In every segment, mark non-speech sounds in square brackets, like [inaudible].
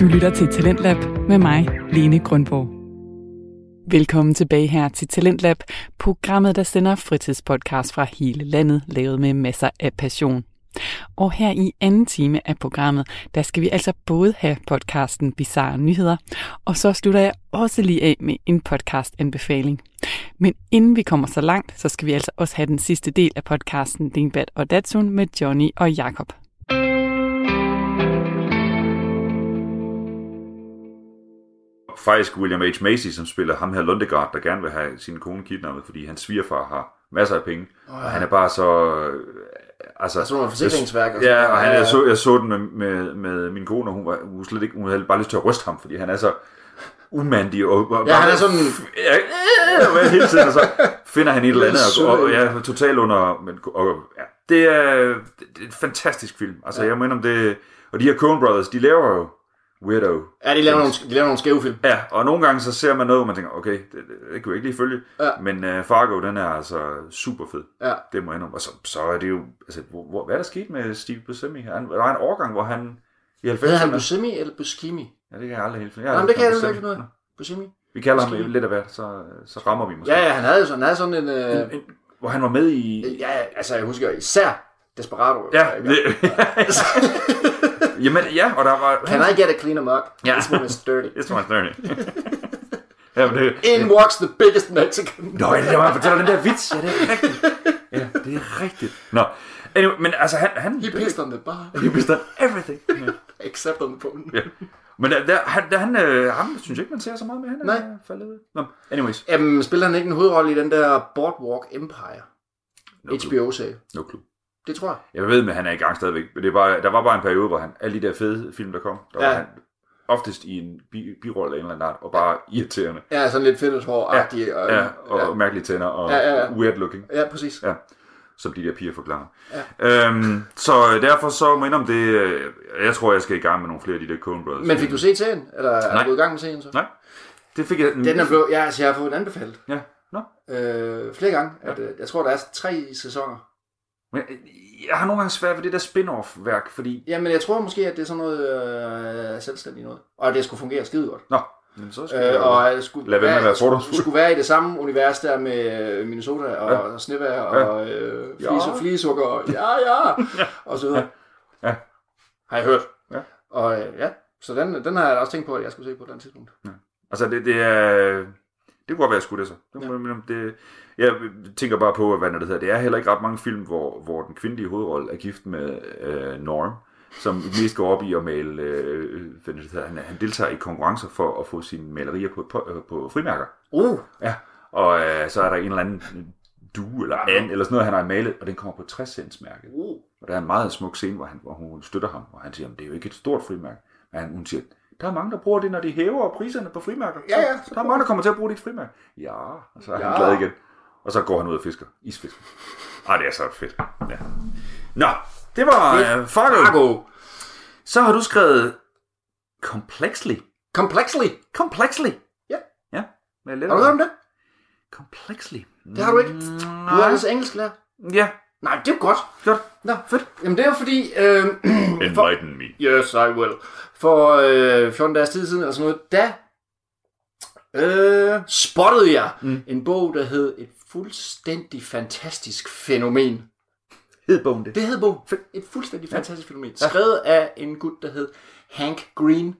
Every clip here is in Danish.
Du lytter til Talentlab med mig, Lene Grundborg. Velkommen tilbage her til Talentlab, programmet, der sender fritidspodcast fra hele landet, lavet med masser af passion. Og her i anden time af programmet, der skal vi altså både have podcasten Bizarre Nyheder, og så slutter jeg også lige af med en podcast-anbefaling. Men inden vi kommer så langt, så skal vi altså også have den sidste del af podcasten Dingbat og Datsun med Johnny og Jakob. Faktisk William H. Macy, som spiller ham her Lundegard, der gerne vil have sin kone kidnappet, fordi hans svigerfar har masser af penge. Oh, ja. Og han er bare så... øh, Altså, Altså nogle forsikringsværk og Ja, og han, jeg, så, jeg så den med, med, med min kone, og hun, var, hun, slet ikke, hun havde bare lyst til at ryste ham, fordi han er så umandig. Og, og Ja, han er sådan- Ja, øh, øh, hele tiden, og så finder han et eller andet, og, og, ja, totalt under... Men, og, ja, det, er, det er en fantastisk film. Altså, ja. jeg mener om det... Og de her Coen Brothers, de laver jo Weirdo. Ja, de laver, nogle, de laver nogle skæve film. Ja, og nogle gange så ser man noget, hvor man tænker, okay, det, det, det kan vi ikke lige følge. Ja. Men uh, Fargo, den er altså super fed. Ja. Det må jeg indrømme. Og så, så er det jo, altså, hvor, hvor, hvad er der sket med Steve Buscemi? Han, der var en årgang, hvor han i 90'erne... Hedder han Buscemi eller Buscemi? Ja, det kan jeg aldrig helt finde. Ja, men det kan jeg ikke finde ud af. Buscemi? Vi kalder ham Buscemi. lidt af hvert, så, så rammer vi måske. Ja, ja, han havde, sådan- han havde sådan en... Øh, En, en, hvor han var med i... ja, altså jeg husker især Desperado. Ja, det, [laughs] [laughs] Jamen, ja, og der var... Can I get a cleaner mug? Ja. This one is dirty. Det var dirty. ja, men det... In walks the biggest Mexican. Nå, det er, han fortæller den der vits. Ja, det er [laughs] rigtigt. Ja, det er rigtigt. Nå, anyway, men altså, han... han He pissed on the bar, He pissed on everything. Ja. [laughs] except on the phone. ja. Men der, der, han, der, han, øh, ham synes jeg ikke, man ser så meget med. Han er Nej. faldet ud. Nå, anyways. Jamen, spiller han ikke en hovedrolle i den der Boardwalk Empire? No. HBO-serie. No clue. Det tror jeg. Jeg ved, at han er i gang stadigvæk. Men det er bare, der var bare en periode, hvor han, alle de der fede film, der kom, der ja. Ja. var han oftest i en bi, birolle af en eller anden art, og bare irriterende. Ja, sådan lidt fedteshår-agtig. og, Ja, og ja. mærkelige tænder, og Ja, ja, ja. weird looking. ja, præcis. Ja, som de der piger forklarer. Ja. Øhm, så derfor så må om det, øh, jeg tror, jeg skal i gang med nogle flere af de der Coen Brothers. Men fik du set serien? Eller er Nej. du gået i gang med serien så? Nej, det fik jeg... Den er blevet, ja, altså, jeg har fået den anbefalet Ja, nå. øh, flere gange. At, øh, jeg tror, der er tre sæsoner. Men øh, jeg har nogle gange svært ved det der spin-off-værk, fordi... Jamen, jeg tror måske, at det er sådan noget øh, selvstændigt noget. Og at det skulle fungere skide godt. Nå, men så skal Øh, jeg... og at skulle, Lad være med at være fordomsfuld. skulle være i det samme univers der med øh, Minnesota og Ja. ja. snevejr Ja. og øh, flis, Ja. flisukker og ja, [laughs] ja, og så videre. Ja. Har jeg hørt. Ja. Og øh, ja, så den, den har jeg også tænkt på, at jeg skulle se på den tidspunkt. Altså, det, det er... Det kunne godt være, jeg skulle det så. Det, ja. det, jeg tænker bare på, hvad det hedder. Det er heller ikke ret mange film, hvor, hvor den kvindelige hovedrolle er gift med øh, Norm, som mest går op i at male... Øh, hvad det hedder. Han, han deltager i konkurrencer for at få sine malerier på, på, øh, på frimærker. Uh, Ja, og øh, så er der en eller anden du eller and, eller sådan noget, han har malet, og den kommer på 60 cents mærket. uh. Og der er en meget smuk scene, hvor, han, hvor hun støtter ham, og han siger, det er jo ikke et stort frimærke. Men han, hun siger, der er mange, der bruger det, når de hæver priserne på frimærker. Ja, ja, Så, der er mange, der kommer til at bruge dit frimærke. Ja, og så er han Ja. glad igen. Og så går han ud og fisker. Isfisker. Ej, det er så fedt. Ja. Nå, det var uh, Fargo. Fargo. Så har du skrevet Complexly. Complexly. Complexly. Ja. Ja. Med lidt Har du hørt om det? Complexly. Det har du ikke. Du har altså engelsk lærer. Ja, Nej, det er godt. godt. Nå, fedt. Jamen det er jo fordi... Øh, [clears throat] Enlighten me. Yes, I will. For øh, 14 dages tid siden, eller sådan noget, da øh, spottede jeg mm. en bog, der hed Et fuldstændig fantastisk fænomen. Hed bogen det? Det hed bogen. Et fuldstændig fantastisk fænomen. Skrevet af en gut, der hed Hank Green.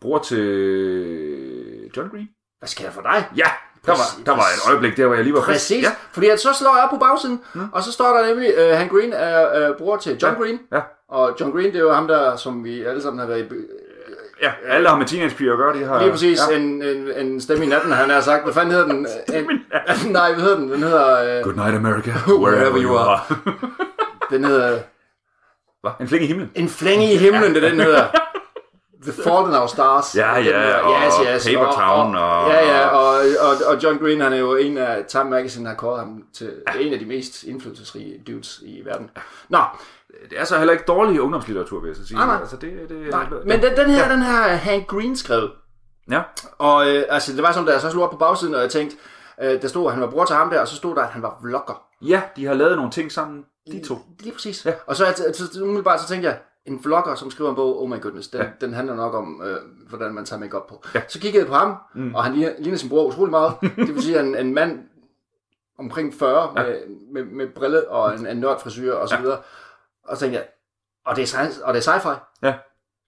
Bror til John Green? Hvad sker der for dig? Ja, der var, der var et øjeblik der, hvor jeg lige var. Præcis. Ja. Ja. Fordi at så slår jeg op på bagsiden, mm. og så står der nemlig, uh, Hank Green er uh, bror til John Ja. Green. Ja. Og John Green, det er jo ham der, som vi alle sammen har været i... ja, alle har med teenagepiger at gøre, de har... Lige præcis, Ja. ja. en, en, en stemme i natten, han har sagt. Hvad fanden hedder den? En, [laughs] nej, hvad hedder den? Den hedder... Uh, Good night, America, [laughs] Wherever you are. [laughs] den hedder... Hvad? En fling i himlen? En flænge i himlen, det den hedder. The Fault in Our Stars. Ja, ja, hedder- og Paper Town, og- Ja, ja, og, og, og John Green, han er jo en af Time Magazine, har kåret ham til en af de mest indflydelsesrige dudes i verden. Nå, Det er så heller ikke dårlig ungdomslitteratur, vil jeg så sige. Nej, nej. Altså, det, det, nej. Men den, den her, den her er Hank Green skrevet. Ja, Og øh, altså, det var sådan, da jeg så slog op på bagsiden, og jeg tænkte, øh, der stod, at han var bror til ham der, og så stod der, at han var vlogger. ja, de har lavet nogle ting sammen, de to. Lige præcis. Ja. Ja. Og så, så, umiddelbart så tænkte jeg, en vlogger, som skriver en bog, oh my goodness, den, ja. den handler nok om, øh, hvordan man tager make på. Ja. Så kiggede jeg på ham, mm. og han ligner, ligner sin bror utrolig meget. [laughs] det vil sige, en, en mand omkring 40 ja. med, med, med brille og en, en nørd frisyr og så ja. Og så tænkte jeg, og det er, sci- og det er sci-fi. Ja.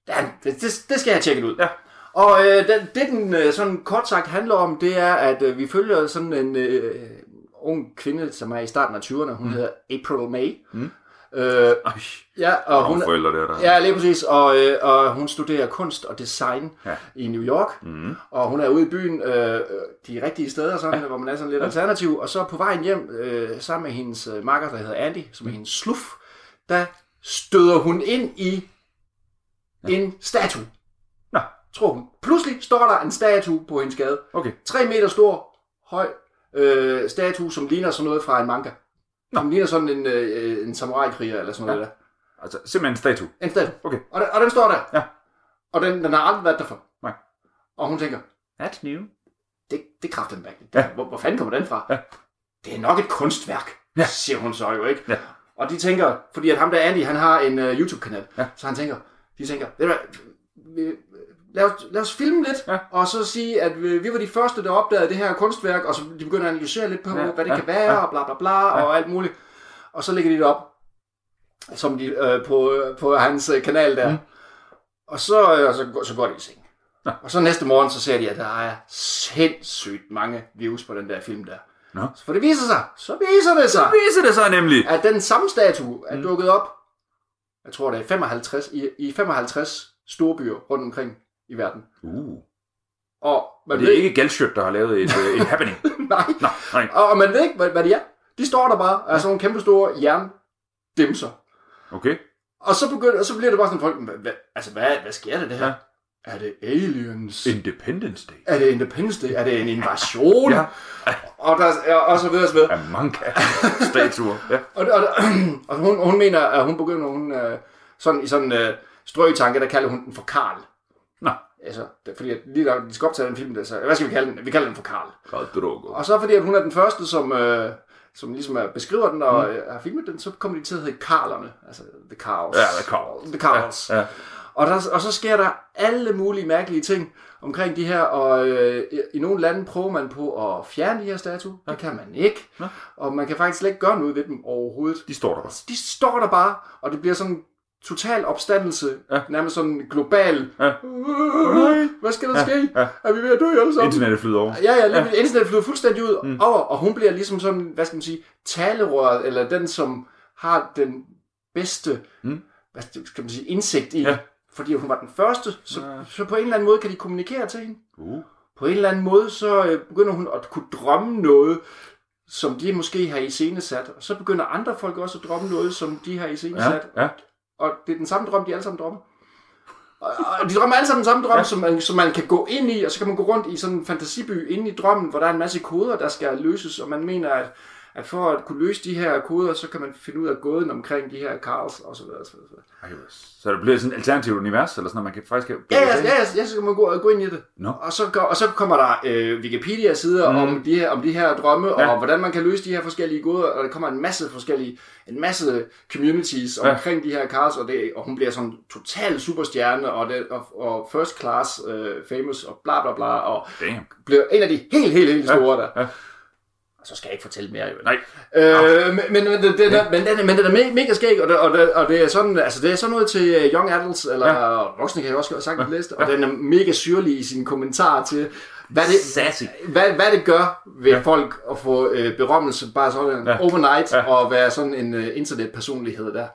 ja det, det, det skal jeg tjekke ud. Ja. Og øh, det, det den øh, sådan kort sagt handler om, det er, at øh, vi følger sådan en øh, ung kvinde, som er i starten af 20'erne. Hun mm. hedder April May. Mm. Øh, ja, og hun, forældre der, der. Ja, lige præcis. Og, øh, og hun studerer kunst og design ja. i New York. Mm. Og hun er ude i byen, øh, de rigtige steder, sådan, ja. hvor man er sådan lidt ja. alternativ. Og så på vejen hjem, øh, sammen med hendes øh, makker, der hedder Andy, som er hendes sluf, der støder hun ind i ja. en statue. Nå. Tror hun. Pludselig står der en statue på hendes gade. Okay. 3 meter stor, høj øh, statue, som ligner sådan noget fra en manga. Nå. Som ligner sådan en, øh, en samurai-kriger eller sådan ja. noget der. Altså simpelthen en statue? En statue. Okay. Og, den, og den står der. Ja. Og den, den har aldrig været der for. Nej. Og hun tænker, That's new. Det, det er kraften bag. Ja. Hvor, hvor fanden kommer den fra? Ja. Det er nok et kunstværk, ja. siger hun så jo, ikke? Ja. Og de tænker, fordi at ham der Andy, han har en uh, YouTube-kanal, ja. så han tænker, de tænker, du hvad, lad os, lad os filme lidt, ja. og så sige, at vi, vi var de første, der opdagede det her kunstværk, og så de begynder at analysere lidt på, ja. hvad det ja. kan være, ja. og bla bla bla, ja. og alt muligt. Og så lægger de det op, som de, øh, på, på hans øh, kanal der. Mm. Og så, øh, så, så går de i seng. Ja. Og så næste morgen, så ser de, at der er sindssygt mange views på den der film der. Nå. For det viser sig, så viser det sig, så viser det sig nemlig, at den samme statue er mm. dukket op, jeg tror det er 55, i, i 55 storbyer rundt omkring i verden. Uh. Og man det er ved, ikke Galshirt, der har lavet et, øh, et [laughs] happening. nej. Nå, nej. Og, og man ved ikke, hvad, hvad det er. De står der bare, altså nogle kæmpe store jerndimser. Okay. Og så, begynder, og så bliver det bare sådan folk, hvad, altså hvad, hvad sker der det her? Ja. Er det aliens? Independence Day. Er det Independence Day? Er det en invasion? ja. Og, der, og så videre, så videre. Amanka statuer. Ja. og, og, [clears throat] og hun, hun mener, at hun begynder, hun, øh, sådan, i sådan en uh, strøgetanke, der kalder hun den for Karl. Nå. Altså, det, fordi at lige der, de skal optage den film, der, så, hvad skal vi kalde den? Vi kalder den for Karl. Karl Drogo. Og så fordi, at hun er den første, som, øh, som ligesom er, beskriver den og mm. øh, har filmet den, så kommer de til at hedde Karlerne. Altså, The Carls. Ja, The Carls. The Carls. Ja, ja. Og, der, og så sker der alle mulige mærkelige ting omkring de her, og øh, i nogle lande prøver man på at fjerne de her statuer. Ja. Det kan man ikke. Ja. Og man kan faktisk slet ikke gøre noget ved dem overhovedet. De står der bare. De står der bare, og det bliver sådan total opstandelse, ja. nærmest sådan global. Ja. Hvad skal der ja. ske? Ja. Er vi ved at dø alle sammen? Internettet flyder over. Ja, ja, ja. internettet flyder fuldstændig ud mm. over, og hun bliver ligesom sådan, hvad skal man sige, talerøret, eller den, som har den bedste, mm. hvad skal man sige, indsigt i, ja. Fordi hun var den første, så, ja. så på en eller anden måde kan de kommunikere til hende. Uh. På en eller anden måde, så øh, begynder hun at kunne drømme noget, som de måske har iscenesat, og så begynder andre folk også at drømme noget, som de har iscenesat. Ja. Ja. Og det er den samme drøm, de alle sammen drømmer. Og de drømmer alle sammen den samme drøm, ja. som, man, som man kan gå ind i, og så kan man gå rundt i sådan en fantasiby inde i drømmen, hvor der er en masse koder, der skal løses, og man mener, at, at for at kunne løse de her koder, så kan man finde ud af gåden omkring de her Karls, og så videre. Så, videre. så det bliver sådan et alternativt univers, eller sådan, man kan faktisk... Kan ja, ja, ja, ja, så kan man gå, gå ind i det. No. Og, så, og så kommer der øh, Wikipedia-sider mm. om, de her, om de her drømme, ja. og hvordan man kan løse de her forskellige goder, og der kommer en masse forskellige, en masse communities Ja. omkring de her Karls, og, det, og hun bliver sådan total superstjerne, og, det, og, og first class øh, famous, og bla bla bla, og Damn. bliver en af de helt, helt, helt store der. Ja. Så skal jeg ikke fortælle mere, jo. Nej. Øh, men, men, men, den er, men, den, men den er me- mega skæg, og det, og, det, og det er sådan, altså det er sådan noget til øh, young adults, eller ja. voksne kan jeg også sagtens ja. læse det, og den er mega syrlig i sin kommentar til, hvad det, Sassy. hvad, hvad det gør ved Ja. folk at få øh, berømmelse bare sådan Ja. overnight, Ja. og være sådan en øh, internetpersonlighed der.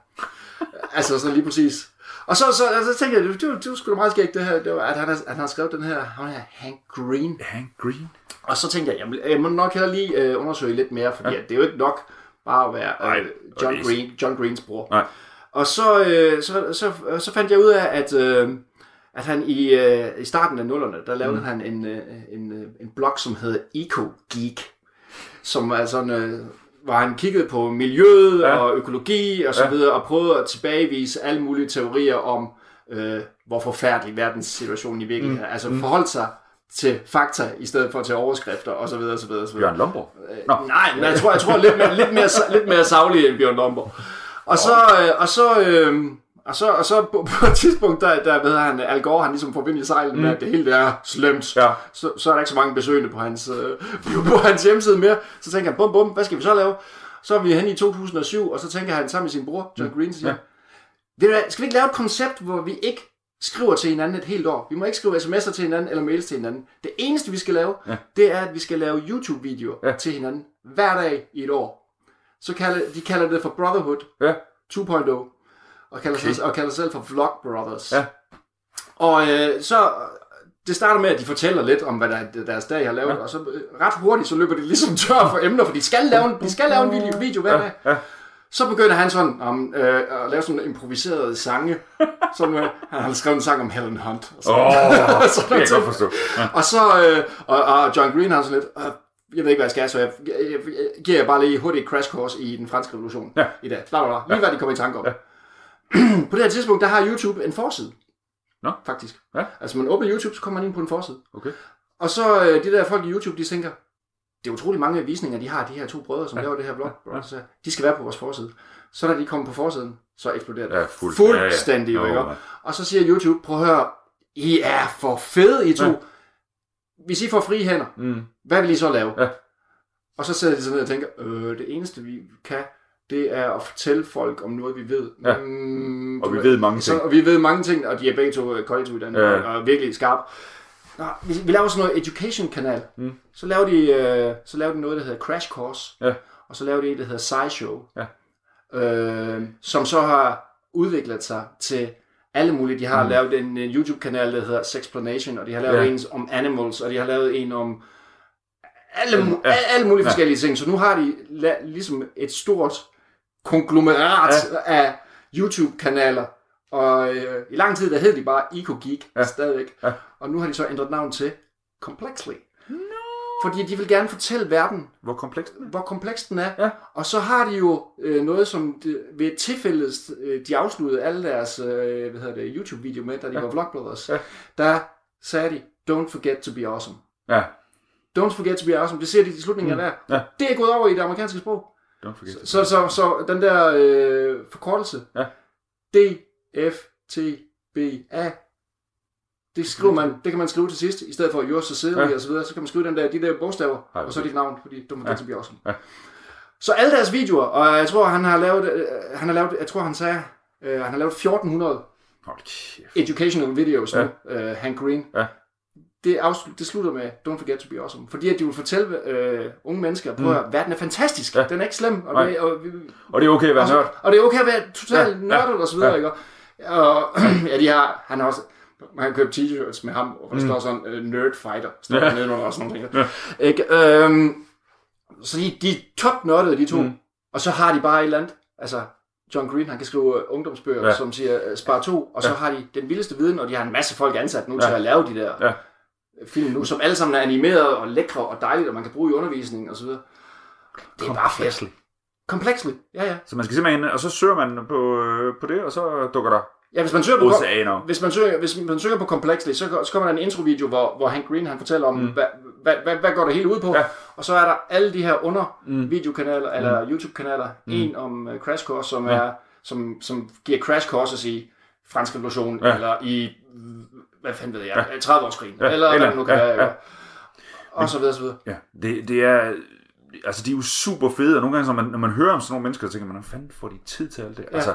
[laughs] altså sådan lige præcis. Og så, så, så tænker jeg, det, det, det var sgu da meget skægt det her, det var, at han, har, at han har skrevet den her, han her Hank Green. Hank Green. Og så tænkte jeg, vil- jeg må nok heller lige øh, undersøge lidt mere, fordi Ja. det er jo ikke nok bare at være Nej, øh, og John, Green, John Greens bror. Nej. Og så, øh, så, så, så fandt jeg ud af, at, øh, at han i, øh, i starten af nullerne, der lavede mm. han en, øh, en, øh, en blog, som hed Eco Geek, som er sådan, øh, hvor han kiggede på miljøet Ja. og økologi og så Ja. videre, og prøvede at tilbagevise alle mulige teorier om, øh, hvor forfærdelig verdenssituationen i virkeligheden er. Altså forholdt sig til fakta, i stedet for til overskrifter, og så videre, og så videre, og så videre. Bjørn Lomborg. Nå. Nej, men jeg tror, jeg tror lidt mere, lidt mere, lidt mere savlig end Bjørn Lomborg. Og så, øh, og så, øh, Og så, og så på, på et tidspunkt, der, der ved han, Al Gore, han ligesom får vind i sejlen mm. med, at det hele er slemt. Ja. Så, så er der ikke så mange besøgende på hans, øh, på, hans hjemmeside mere. Så tænker han, bum bum, hvad skal vi så lave? Så er vi hen i 2007, og så tænker han sammen med sin bror, John Green, så siger, Ja. ja. ved du hvad, skal vi ikke lave et koncept, hvor vi ikke skriver til hinanden et helt år? Vi må ikke skrive sms'er til hinanden eller mails til hinanden. Det eneste, vi skal lave, Ja. det er, at vi skal lave YouTube-videoer Ja. til hinanden hver dag i et år. Så kalder, de kalder det for Brotherhood Ja. 2.0 og kalder, Okay. sig, og kalder sig selv for Vlog Brothers. Ja. Og øh, så det starter med, at de fortæller lidt om, hvad der, deres dag har lavet, Ja. ja. og så øh, ret hurtigt, så løber de ligesom tør for emner, for de skal lave en, de skal lave en video, video hver dag. Ja. Så begynder han sådan um, øh, at lave sådan improviserede sange. [laughs] Sådan, øh, han har skrevet en sang om Helen Hunt. Og, så, Åh, oh, det kan jeg godt [laughs] forstå. Ja. og så, øh, og, og John Green har sådan lidt, øh, jeg ved ikke, hvad jeg skal, så jeg, jeg, jeg, jeg giver bare lige hurtigt crash course i den franske revolution Ja. i dag. Bla, bla, bla. Lige hvad de kommer i tanke om. Ja. [clears throat] på det her tidspunkt, der har YouTube en forside. Nå. Faktisk. Ja. Altså, man åbner YouTube, så kommer man ind på en forside. Okay. Og så øh, de der folk i YouTube, de tænker, det er utrolig mange visninger, de har, de her to brødre, som ja. laver det her blog. Ja. Så de skal være på vores forside. Så når de kommer på forsiden, så eksploderer det Ja, fuld- fuldstændig. ja, Ja, ja. ja. Jo, Ikke? Og så siger YouTube, prøv at høre, I er for fede, I to. Ja. Ja. Hvis I får frie hænder, Mm. hvad vil I så lave? Ja. Og så sidder de sådan ned og tænker, øh, det eneste vi kan, det er at fortælle folk om noget, vi ved. Ja. Mm, Og vi ved mange så, ting. og vi ved mange ting, og de er begge to kollektivt uddannede, Ja. ja. og, og virkelig skarpe. Nå, vi, vi laver sådan noget education-kanal. Mm. Så, laver de, øh, så laver de noget, der hedder Crash Course. Ja. Og så laver de en, der hedder SciShow. Ja. Øh, som så har udviklet sig til alle mulige. De har Mm. lavet en øh, YouTube-kanal, der hedder Sexplanation, og de har lavet Ja. en om animals, og de har lavet en om alle, Ja. ja. alle mulige Ja. forskellige ting. Så nu har de la- ligesom et stort konglomerat ja. af YouTube-kanaler. Og øh, i lang tid, der hed de bare EcoGeek Ja. ja. stadigvæk. Ja. Og nu har de så ændret navn til Complexly. No. Fordi de vil gerne fortælle verden, Hvor komplekst den er. hvor kompleks den er. Ja. Og så har de jo øh, noget, som de, ved et tilfælde, øh, de afsluttede alle deres øh, hvad hedder det, YouTube-video med, da de Ja. var Vlog Brothers. Ja. Der sagde de, don't forget to be awesome. Ja. Don't forget to be awesome. Det siger de i slutningen Mm. af hver. Ja. Det er gået over i det amerikanske sprog. Don't forget. to- Så, så, så den der øh, forkortelse, Ja. D, F, T, B, A, det, skriver man, det kan man skrive til sidst, i stedet for yours Cecilia Ja. ja. og så videre, så kan man skrive den der, de der bogstaver, Ej, og så dit navn, fordi don't forget Ja. be awesome. Ja. Så alle deres videoer, og jeg tror, han har lavet, øh, han har lavet jeg tror, han sagde, øh, han har lavet 1400 Hold kæft. educational videos Ja. nu, øh, Hank Green. Ja. Det, afslut, det slutter med Don't forget to be awesome. Fordi at de vil fortælle øh, unge mennesker, på Mm. at verden er fantastisk. Ja. Ja. Den er ikke slem. Og, Nej. det, og, vi, Og det er okay at være og, nørd. og det er okay at være totalt Ja, ja. nørdet og så videre, ja. ja. ikke? Og [clears throat] ja, de har, han har også, man kan købe t-shirts med ham, hvor der Mm. står sådan, uh, nerd fighter, står Ja. nedenunder og sådan. Ja. Ikke? Øhm, så de, de er top nørdede, de to. Mm. Og så har de bare et eller andet, altså John Green, han kan skrive øh, ungdomsbøger, Ja. som siger uh, spar 2, og så Ja. har de den vildeste viden, og de har en masse folk ansat nu Ja. til at lave de der Ja. film nu, som alle sammen er animeret og lækre og dejligt, og man kan bruge i undervisningen og så videre. Det er bare fedt. Complexly, ja ja. Så man skal simpelthen, og så søger man på, øh, på det, og så dukker der Ja, hvis man søger på, oceaner. hvis man søger, hvis man søger på Complexly, så, så kommer der en introvideo, hvor, hvor Hank Green han fortæller om, Mm. mm. hvad, hvad, hvad, hvad går det hele ud på. Ja. Og så er der alle de her under Mm. videokanaler, eller YouTube-kanaler. Mm. En om uh, Crash Course, som, Ja. er, som, som giver Crash Courses i fransk revolution, Ja. eller i, hvad fanden ved jeg, ja. 30-årskrigen, Ja, eller, eller- hvad nu kan ja, være. Ja. Og så videre, så videre. Ja, det, det er... Altså, de er jo super fede, og nogle gange, når man, når man hører om sådan nogle mennesker, så tænker man, hvordan fanden får de tid til alt det? Ja. Altså,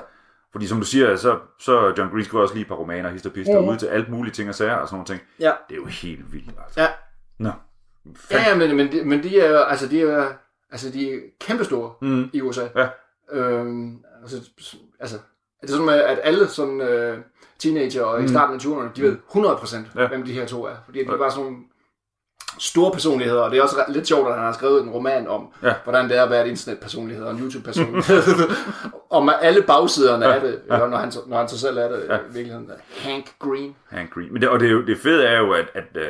fordi som du siger, så, så John Green skriver også lige et par romaner, hister pister, Mhm. ud til alt mulige ting og sager og sådan nogle ting. Ja. Det er jo helt vildt, altså. Ja. Nå. Ja, ja, men, men, de, men de er jo, altså, de er, altså, de er kæmpestore Mm. i USA. Ja. Øhm, altså, altså, er det sådan at alle sådan øh, teenager og Mm. i starten af 20'erne, de ved 100% Ja. hvem de her to er. Fordi de er bare sådan nogle store personligheder, og det er også lidt sjovt, at han har skrevet en roman om, Ja. hvordan det er at være et internetpersonlighed og en YouTube-personlighed. [laughs] om alle bagsiderne Ja. af det, Ja. når, han, når han sig selv er det Ja. i virkeligheden. Hank Green. Hank Green. Men det, og det, er jo, det fede er jo, at, at, øh,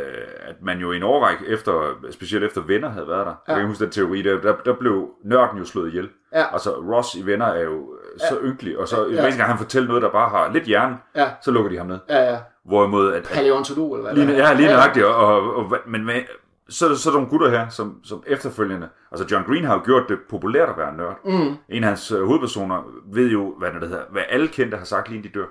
at man jo i en årrække, efter, specielt efter Venner havde været der, ja. jeg kan huske den teori, der, der, der blev nørden jo slået ihjel. Ja. Altså Ross i Venner er jo øh, så ynkelig, og så Ja. hver gang han fortæller noget, der bare har lidt hjerne, Ja, så lukker de ham ned. ja, ja. Hvorimod, at, at Paleontolog, eller hvad Lige, det er. ja, lige nøjagtigt, og, og, og, men med, så, så er der nogle gutter her, som, som efterfølgende, altså John Green har jo gjort det populært at være nørd. Mm. En af hans øh, hovedpersoner ved jo, hvad det hedder, hvad alle kendte har sagt lige inden de dør.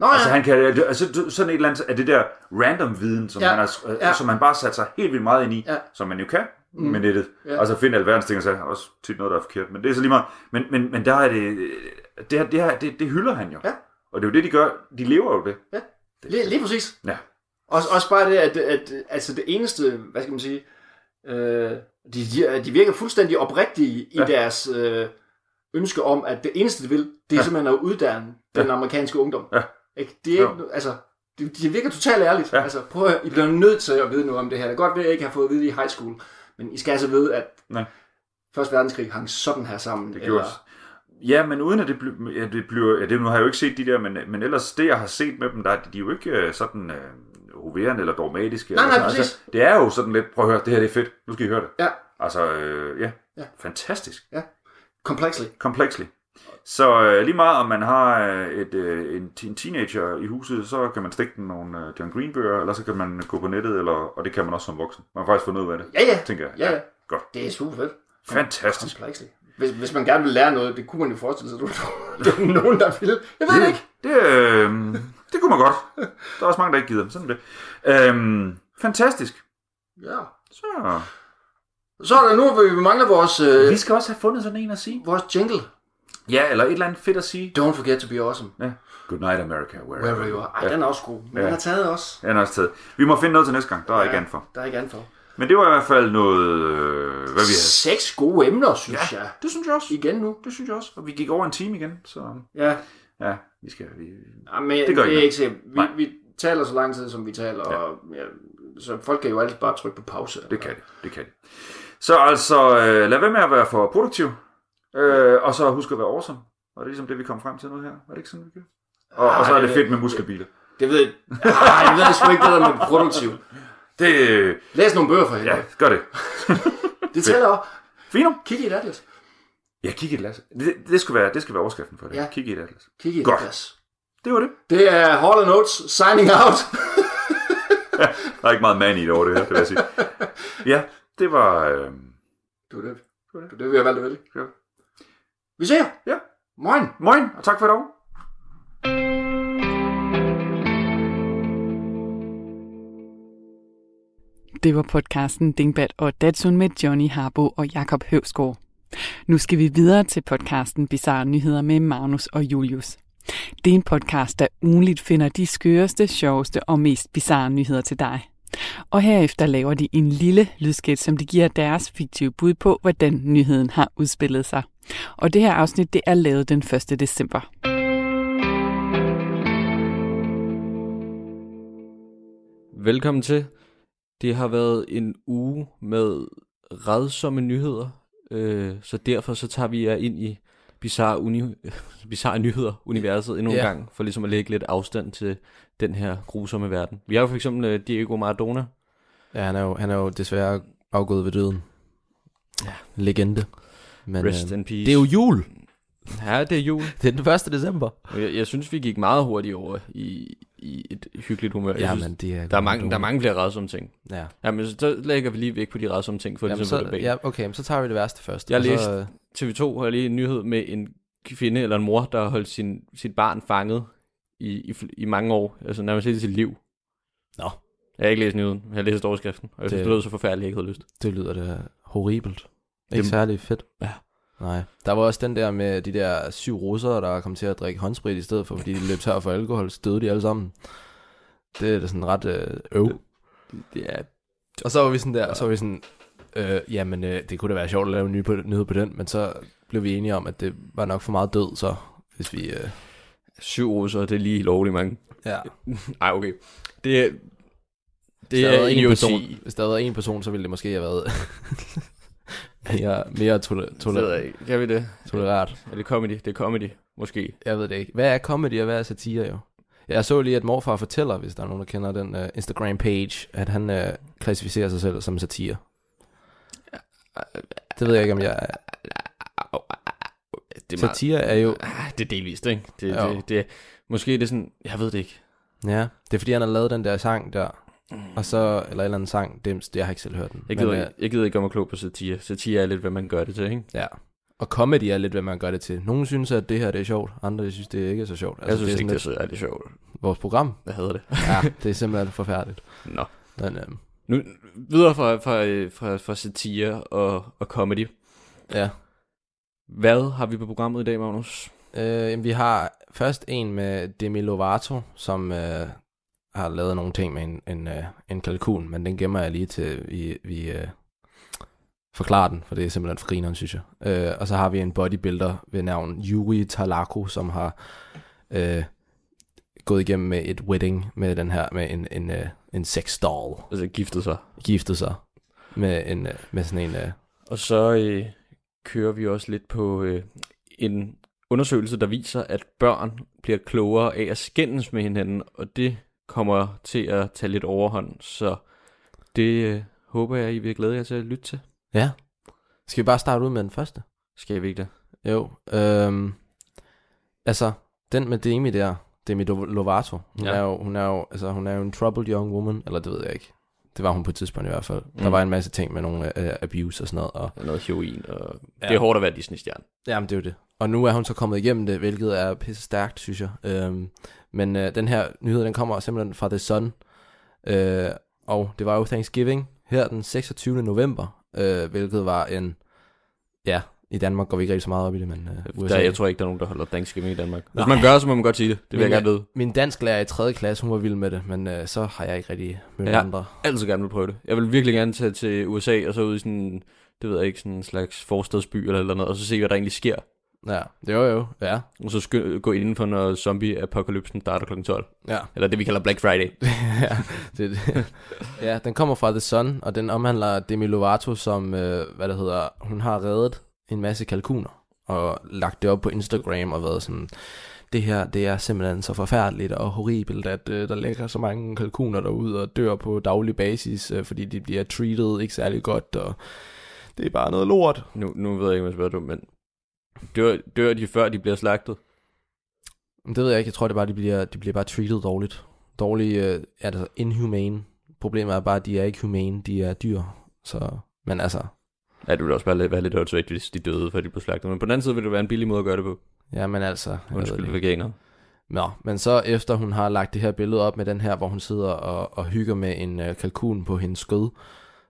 Nå Altså ja, han kan, altså sådan et eller andet af det der random viden, som, Ja. ja. han, har, Ja. ja. som han bare sat sig helt vildt meget ind i, Ja. ja. som man jo kan mm. med nettet. Ja. Ja. Altså finde alverdens ting, og så også tit noget, der er forkert. Men det er så lige meget. Men, men, men der er det, det, her, det, her, det, det hylder han jo. Ja. Og det er jo det, de gør. De lever jo det. ja. Lige, lige præcis. Ja. Også, også bare det, at, at altså det eneste, hvad skal man sige, øh, de, de, de virker fuldstændig oprigtige i Ja. deres øh, ønske om, at det eneste, de vil, det er Ja. simpelthen at uddanne den Ja. amerikanske ungdom. Ja. Ikke? Det er ikke, altså, de, de virker totalt ærligt. Ja. Altså, prøv at, I bliver nødt til at vide noget om det her. Det er godt ved, at jeg ikke har fået at vide det i high school, men I skal altså vide, at Nej. Første verdenskrig hang sådan her sammen. Det gjorde Ja, men uden at det, bly, ja, det bliver... Ja, det, nu har jeg jo ikke set de der, men, men ellers det, jeg har set med dem, der, er de er jo ikke øh, sådan øh, hoverende eller dogmatiske. Nej, eller nej, præcis. Altså, det er jo sådan lidt, prøv at høre, det her det er fedt, nu skal I høre det. Ja. Altså, øh, ja. Ja. fantastisk. Complexly. Complexly. Så øh, lige meget om man har øh, et, øh, en, en teenager i huset, så kan man stikke den nogle øh, John Green bøger, eller så kan man gå på nettet, eller, og det kan man også som voksen. Man kan faktisk få noget af det, Ja, ja. tænker jeg. Ja, ja. Godt. Det er super fedt. Fantastisk. Complexly. Hvis, hvis man gerne vil lære noget, det kunne man jo forestille sig, at det var nogen, der ville. Jeg ved det ikke. Det, øh, det kunne man godt. Der er også mange, der ikke gider. Sådan er det. Øhm, fantastisk. Ja. Så. Så er der nu, hvor vi mangler vores, øh, Vi skal også have fundet sådan en at sige. vores jingle. Ja, eller et eller andet fedt at sige. Don't forget to be awesome. Ja. Good night America, wherever, Wherever you are. Ej, ja. den er også god. Men Ja. den er taget også. Ja, den er også taget. Vi må finde noget til næste gang. Der er ikke andet for. Der er ikke andet for. Men det var i hvert fald noget, øh, hvad vi havde. Seks gode emner, synes Ja, jeg. det synes jeg også. Igen nu. Det synes jeg også. Og vi gik over en time igen, så Ja. ja, vi skal... Vi... ja men Det gør det er ikke sikkert. Vi, Nej. vi taler så lang tid, som vi taler. Ja. Og, ja, så folk kan jo altid bare trykke på pause. Det kan det. Det kan det. Så altså, øh, lad være med at være for produktiv. Øh, og så husk at være awesome. Og det er ligesom det, vi kom frem til nu her. Var det ikke sådan, vi gjorde? Og, og så er det fedt med muskelbiler. Det ved jeg. Ej, jeg ved sgu ikke det der med produktiv. Det... Læs nogle bøger for hende. Ja, gør det. [laughs] Det tæller også. Fino. Kig i et atlas. Ja, kig i et atlas. Det, det, skal være, det skal være overskriften for det. Ja. Kig i et atlas. Kig i et Godt. atlas. Det var det. Det er Hall Notes signing out. [laughs] Der er ikke meget man i det over det her, det vil jeg sige. Ja, det var... Øh... Det var det. Det var det, vi har valgt at vælge. Ja. Vi ser. Ja. Moin. Moin, og tak for i dag. Det var podcasten Dingbat og Datsun med Johnny Harbo og Jakob Høvsgaard. Nu skal vi videre til podcasten Bizarre Nyheder med Magnus og Julius. Det er en podcast, der ugenligt finder de skøreste, sjoveste og mest bizarre nyheder til dig. Og herefter laver de en lille lydskæt, som de giver deres fiktive bud på, hvordan nyheden har udspillet sig. Og det her afsnit, det er lavet den 1. december. Velkommen til. Det har været en uge med redsomme nyheder, øh, så derfor så tager vi jer ind i bizarre, uni- [laughs] bizarre nyheder universet endnu en Ja. gang, for ligesom at lægge lidt afstand til den her grusomme verden. Vi har jo for eksempel øh, Diego Maradona. Ja, han er jo, han er jo desværre afgået ved døden. Ja. Legende. Men, Rest øh, in peace. det er jo jul. Ja, det er jul. [laughs] Det er den 1. december. Jeg, jeg synes, vi gik meget hurtigt over i, i et hyggeligt humør. Jeg Ja, synes, det er... der, er mange, der er mange flere redsomme ting. Ja. Ja, men så lægger vi lige væk på de redsomme ting, for Jamen, ligesom så, det ja, okay, men så tager vi det værste først. Jeg så, læste- øh, TV2 har lige en nyhed med en kvinde eller en mor, der har holdt sin, sit barn fanget i, i, i mange år, altså nærmest hele sit liv. Nå. Jeg har ikke læst nyheden, jeg har læst overskriften, og jeg synes, Det- det lød så forfærdeligt, jeg ikke havde lyst. Det lyder da horribelt. Ikke Det- særlig fedt. Ja. Nej. Der var også den der med de der syv russere, der kom til at drikke håndsprit i stedet for, fordi de løb tør for alkohol, så døde de alle sammen. Det er da sådan ret øh, øv. Det er, Og så var vi sådan der, så var vi sådan, øh, jamen øh, det kunne da være sjovt at lave en ny på, nyhed på den, men så blev vi enige om, at det var nok for meget død, så hvis vi... Øh, syv russer, det er lige lovligt mange. ja. [laughs] Ej, okay. Det er, det er en idioti. person, hvis der havde været en person, så ville det måske have været mere, mere toler, toler. Kan vi det? tolereret. Er det comedy? Det er comedy, måske. Jeg ved det ikke. Hvad er comedy, og hvad er satire jo? Jeg så lige, at morfar fortæller, hvis der er nogen, der kender den uh, Instagram-page, at han uh, klassificerer sig selv som satire. Det ved jeg ikke, om jeg... Det er, meget, Satire er jo... Ah, det er delvist, ikke? Det, Jo. det, det, måske er det sådan, jeg ved det ikke. Ja, det er fordi, han har lavet den der sang der. Og så, eller en eller anden sang, Dims, det jeg har ikke selv hørt den. Jeg Men, gider, øh, jeg gider ikke gøre mig klog på satire. Satire er lidt, hvad man gør det til, ikke? Ja. Og comedy er lidt, hvad man gør det til. Nogle synes, at det her det er sjovt. Andre synes, det ikke er så sjovt. Altså, jeg synes det er ikke, det er er det sjovt. lidt vores program. Jeg hader det. Ja, [laughs] det er simpelthen forfærdeligt. Nå. Men, øhm, Nu, videre fra, fra, fra, fra satire og, og comedy. ja. Hvad har vi på programmet i dag, Magnus? Øh, vi har først en med Demi Lovato, som øh, har lavet nogle ting med en, en, øh, en kalkun, men den gemmer jeg lige til, vi, vi øh, forklarer den, for det er simpelthen for grineren, synes jeg. Øh, og så har vi en bodybuilder ved navn Yuri Talako, som har øh, gået igennem med et wedding med den her, med en, en, øh, en sex doll, Altså giftet sig. giftet sig med, en, øh, med sådan en... Øh, Og så øh, kører vi også lidt på øh, en undersøgelse, der viser, at børn bliver klogere af at skændes med hinanden, og det kommer til at tage lidt overhånd, så det øh, håber jeg, I vil glæde jer til at lytte til. ja. Skal vi bare starte ud med den første? Skal vi ikke det? Jo, øhm, altså, den med Demi der, Demi Lovato, hun, Ja. er jo, hun, er jo, altså, hun er jo en troubled young woman, eller det ved jeg ikke. Det var hun på et tidspunkt i hvert fald. Mm. Der var en masse ting med nogle uh, abuse og sådan noget. Og, Noget heroin, og. Ja. det er hårdt at være Disney-stjerne. jamen, det er jo det. Og nu er hun så kommet igennem det, hvilket er pisse stærkt, synes jeg. Øhm, men uh, den her nyhed, den kommer simpelthen fra The Sun. Uh, og det var jo Thanksgiving her den 26. november, uh, hvilket var en... Ja, i Danmark går vi ikke rigtig så meget op i det, men uh, USA... Der, jeg tror ikke, der er nogen, der holder Thanksgiving i Danmark. Hvis Nej. man gør, så må man godt sige det. Det vil jeg Men, gerne vide. Min dansk lærer i 3. klasse, hun var vild med det, men øh, så har jeg ikke rigtig mødt ja. andre. altid gerne vil prøve det. Jeg vil virkelig gerne tage til USA, og så ud i sådan, det ved jeg ikke, sådan en slags forstadsby eller eller noget, og så se, hvad der egentlig sker. Ja, det var jo, ja. Og så sky- gå inden for, når zombie-apokalypsen starter kl. 12. Ja, Eller det, vi kalder Black Friday. [laughs] ja, det, det. [laughs] ja, den kommer fra The Sun, og den omhandler Demi Lovato, som, øh, hvad det hedder, hun har reddet en masse kalkuner, og lagt det op på Instagram, og været sådan, det her, det er simpelthen så forfærdeligt og horribelt, at øh, der ligger så mange kalkuner derude og dør på daglig basis, øh, fordi de bliver treated ikke særlig godt, og det er bare noget lort. Nu, nu ved jeg ikke, om jeg spørger du, men dør, dør de før de bliver slagtet? Men Det ved jeg ikke. Jeg tror, det er bare, de bliver, de bliver bare treated dårligt. Dårlig, øh, er det inhumane. Problemet er bare, at de er ikke humane. De er dyr. Så, men altså, Ja, det ville også bare lidt- være lidt åndssvagt, hvis de døde, før de blev slagtet. Men på den anden side vil det være en billig måde at gøre det på. ja, men altså. Undskyld, veganer. Nå, men så efter hun har lagt det her billede op med den her, hvor hun sidder og, og hygger med en øh, kalkun på hendes skød,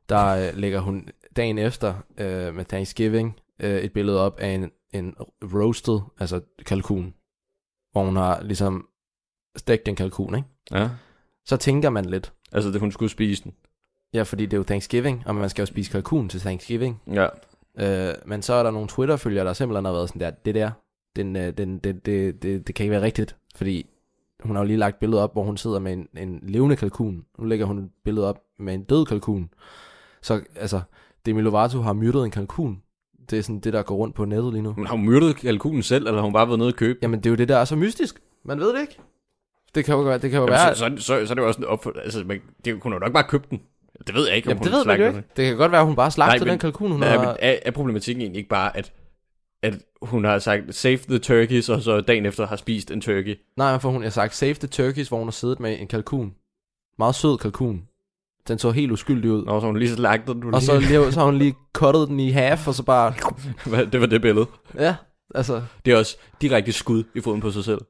der øh, lægger hun dagen efter øh, med Thanksgiving øh, et billede op af en, en roasted, altså kalkun, hvor hun har ligesom stegt en kalkun, ikke? Ja. Så tænker man lidt, Altså, det, hun skulle spise den. Ja, fordi det er jo Thanksgiving, og man skal jo spise kalkun til Thanksgiving. Ja. Øh, men så er der nogle Twitter-følgere, der simpelthen har været sådan der, det der, den, øh, den, det, det, det, det kan ikke være rigtigt, fordi hun har jo lige lagt billedet op, hvor hun sidder med en, en levende kalkun. Nu lægger hun et billede op med en død kalkun. Så altså, Demi Lovato har myrdet en kalkun. Det er sådan det, der går rundt på nettet lige nu. Men har hun myrdet kalkunen selv, eller har hun bare været nede og købe? Jamen, det er jo det, der er så mystisk. Man ved det ikke. Det kan jo, det kan jo Jamen, være... så, så, så, så, er det jo også en opfør... Altså, man, det, hun har nok bare købt den. Det ved jeg ikke, om Jamen, hun det ved man jo ikke. Det kan godt være, at hun bare slagtede den kalkun, hun den. har... Men er, er problematikken egentlig ikke bare, at, at hun har sagt, save the turkeys, og så dagen efter har spist en turkey? Nej, for hun har sagt, save the turkeys, hvor hun har siddet med en kalkun. Meget sød kalkun. Den så helt uskyldig ud. Nå, så hun lige slagtet den. du Og så, [laughs] lige- lige, så har hun lige cuttet den i half, og så bare... det var det billede. Ja, altså... Det er også direkte skud i foden på sig selv.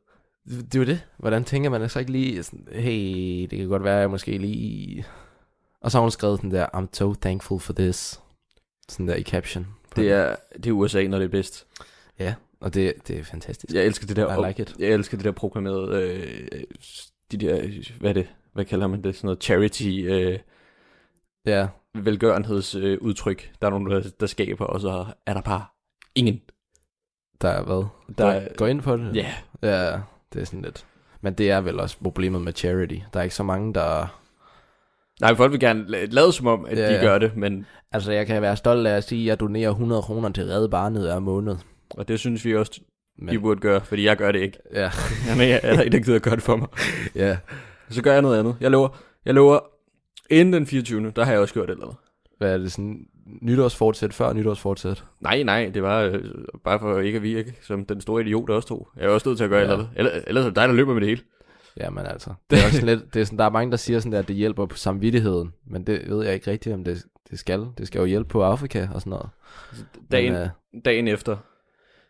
Det, er jo det. Hvordan tænker man så ikke lige sådan, hey, det kan godt være, jeg måske lige... Og så har hun skrevet den der, I'm so thankful for this. Sådan der i caption. Det er, det er USA, når det er bedst. Ja, og det, det er fantastisk. Jeg elsker det der, I like it. jeg elsker det der proklamerede, øh, de der, hvad er det, hvad kalder man det, sådan noget charity, øh, Ja, velgørenhedsudtryk, øh, udtryk, der er nogen, der, der skaber, og så er der bare ingen. der er hvad? Der Der er- går ind på det? Ja, Ja, det er sådan lidt... Men det er vel også problemet med charity. Der er ikke så mange, der... nej, folk vil gerne la- lade som om, at Ja, de gør det, men, Altså, jeg kan være stolt af at sige, at jeg donerer 100 kroner til Redde Barnet hver måned. og det synes vi også, Men, de burde gøre, fordi jeg gør det ikke. ja, [laughs] Jeg er eller ikke, der gider gøre det for mig. ja. Så gør jeg noget andet. Jeg lover, jeg lover, inden den 24. der har jeg også gjort et eller andet. Hvad er det sådan? Nytårsfortsæt før nytårsfortsæt? Nej, nej, det var øh, bare for ikke at virke som den store idiot, der også tog. Jeg er også nødt til at gøre Ja. ja. eller andet. Ellers, ellers er det dig, der løber med det hele. Jamen altså, det er også sådan lidt, det er sådan, der er mange, der siger sådan der, at det hjælper på samvittigheden, men det ved jeg ikke rigtigt, om det, det skal. Det skal jo hjælpe på Afrika og sådan noget. Dagen, Men, øh, dagen efter.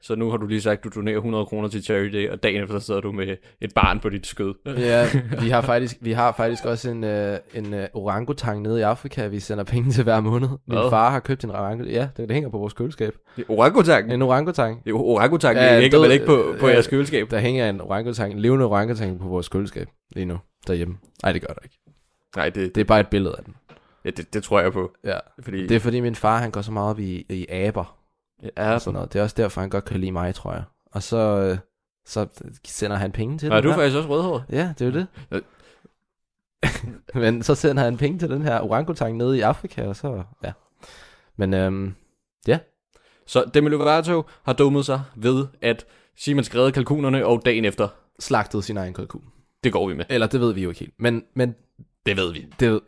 Så nu har du lige sagt, at du donerer 100 kroner til charity, og dagen efter sidder du med et barn på dit skød. Ja, [laughs] vi har faktisk, vi har faktisk også en, øh, en øh, orangutang nede i Afrika, vi sender penge til hver måned. Min Hvad? far har købt en orangutang. Ja, det, det hænger på vores køleskab. Orangutang? En orangutang. Jo, orangutang, Ja, det hænger vel ikke på, på ja. jeres køleskab? Der hænger en orangutang, en levende orangutang på vores køleskab lige nu derhjemme. Nej, det gør der ikke. Nej, det, Det er bare et billede af den. ja, det, det tror jeg på. Ja. Fordi, Det er fordi min far, han går så meget op i, i aber er og sådan noget. Det er også derfor, han godt kan lide mig, tror jeg. Og så, øh, så sender han penge til Nej, den du er her. faktisk også rødhåret. Ja, det er jo det. Øh. [laughs] Men så sender han penge til den her orangutang nede i Afrika, og så, ja. Men øhm, Så Demi Lovato har dummet sig ved at Simon skrevet kalkunerne, og dagen efter, slagtede sin egen kalkun. det går vi med. Eller det ved vi jo ikke helt. Men, men Det ved vi. det,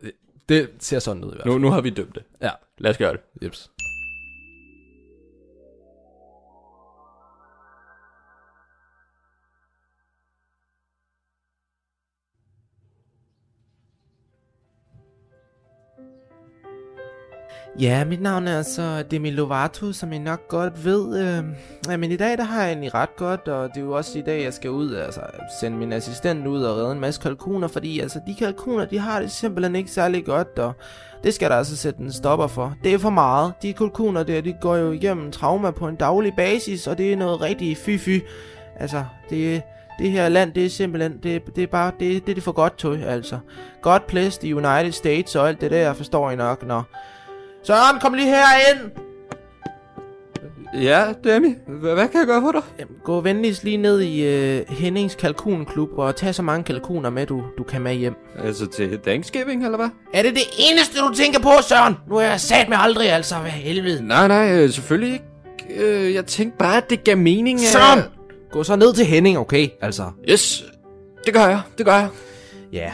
det ser sådan ud i hvert fald. Nu, nu har vi dømt det. Ja. Lad os gøre det. Jeps. Ja, mit navn er altså Demi Lovato, som I nok godt ved. Øh, ja, men i dag der har jeg egentlig ret godt, og det er jo også i dag, jeg skal ud, altså sende min assistent ud og redde en masse kalkuner, fordi altså de kalkuner, de har det simpelthen ikke særlig godt, og det skal der altså sætte en stopper for. Det er for meget. De kalkuner der, de går jo igennem trauma på en daglig basis, og det er noget rigtig fy-fy. Altså, det, det her land, det er simpelthen, det, det er bare, det, det er det for godt tøj, altså. God placed i United States og alt det der, forstår I nok, når... Søren, kom lige herind! Ja, Demi. Hvad, hvad kan jeg gøre for dig? Jamen, gå venligst lige ned i øh, Hennings Kalkunklub og tag så mange kalkuner med, du, du kan med hjem. Altså til Thanksgiving, eller hvad? Er det det eneste, du tænker på, Søren? Nu er jeg sat med aldrig, altså. Hvad helvede? Nej, nej, øh, selvfølgelig ikke. Øh, jeg tænkte bare, at det gav mening. at- Søren! Gå så ned til Henning, okay? Altså. Yes, det gør jeg, det gør jeg. Ja.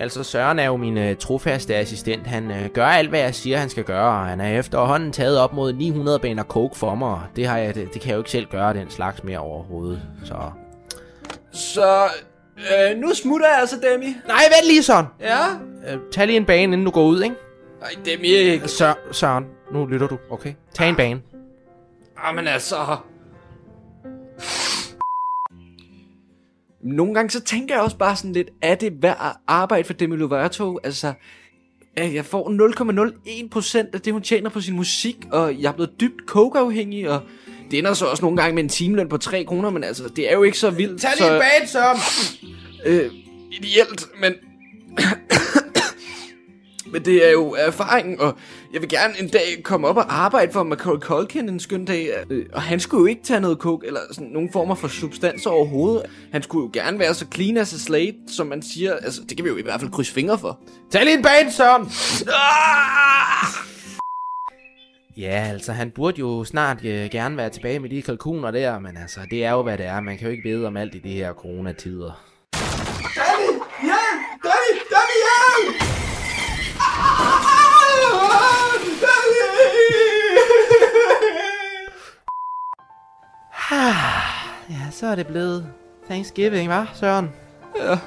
Altså, Søren er jo min øh, trofaste assistent. Han øh, gør alt, hvad jeg siger, han skal gøre, og han er efterhånden taget op mod 900 baner coke for mig. Det, har jeg, det, det kan jeg jo ikke selv gøre, den slags mere overhovedet. Så... Så, øh, nu smutter jeg altså, Demi. Nej, vent lige, Søren! Ja? Øh, tag lige en bane, inden du går ud, ikke? Nej, Demi ikke. Sør, Søren, nu lytter du, okay? Tag en bane. Jamen altså... Nogle gange så tænker jeg også bare sådan lidt, er det værd at arbejde for Demi Lovato? Altså, jeg får 0,01% af det, hun tjener på sin musik, og jeg er blevet dybt coke-afhængig, og det ender så også nogle gange med en timeløn på 3 kroner, men altså, det er jo ikke så vildt. Tag så, lige en bane, Søren! øh, ideelt, men men det er jo erfaringen, og jeg vil gerne en dag komme op og arbejde for Macaulay Culkin en skøn dag. Øh, og han skulle jo ikke tage noget coke, eller sådan nogen former for substanser overhovedet. Han skulle jo gerne være så clean as a slate, som man siger. Altså, det kan vi jo i hvert fald krydse fingre for. Tag lige en bane, Søren! Ah! Ja, altså, han burde jo snart øh, gerne være tilbage med de kalkuner der, men altså, det er jo, hvad det er. Man kan jo ikke vide om alt i de her coronatider. Ja, så er det blevet Thanksgiving, hva', Søren? Ja.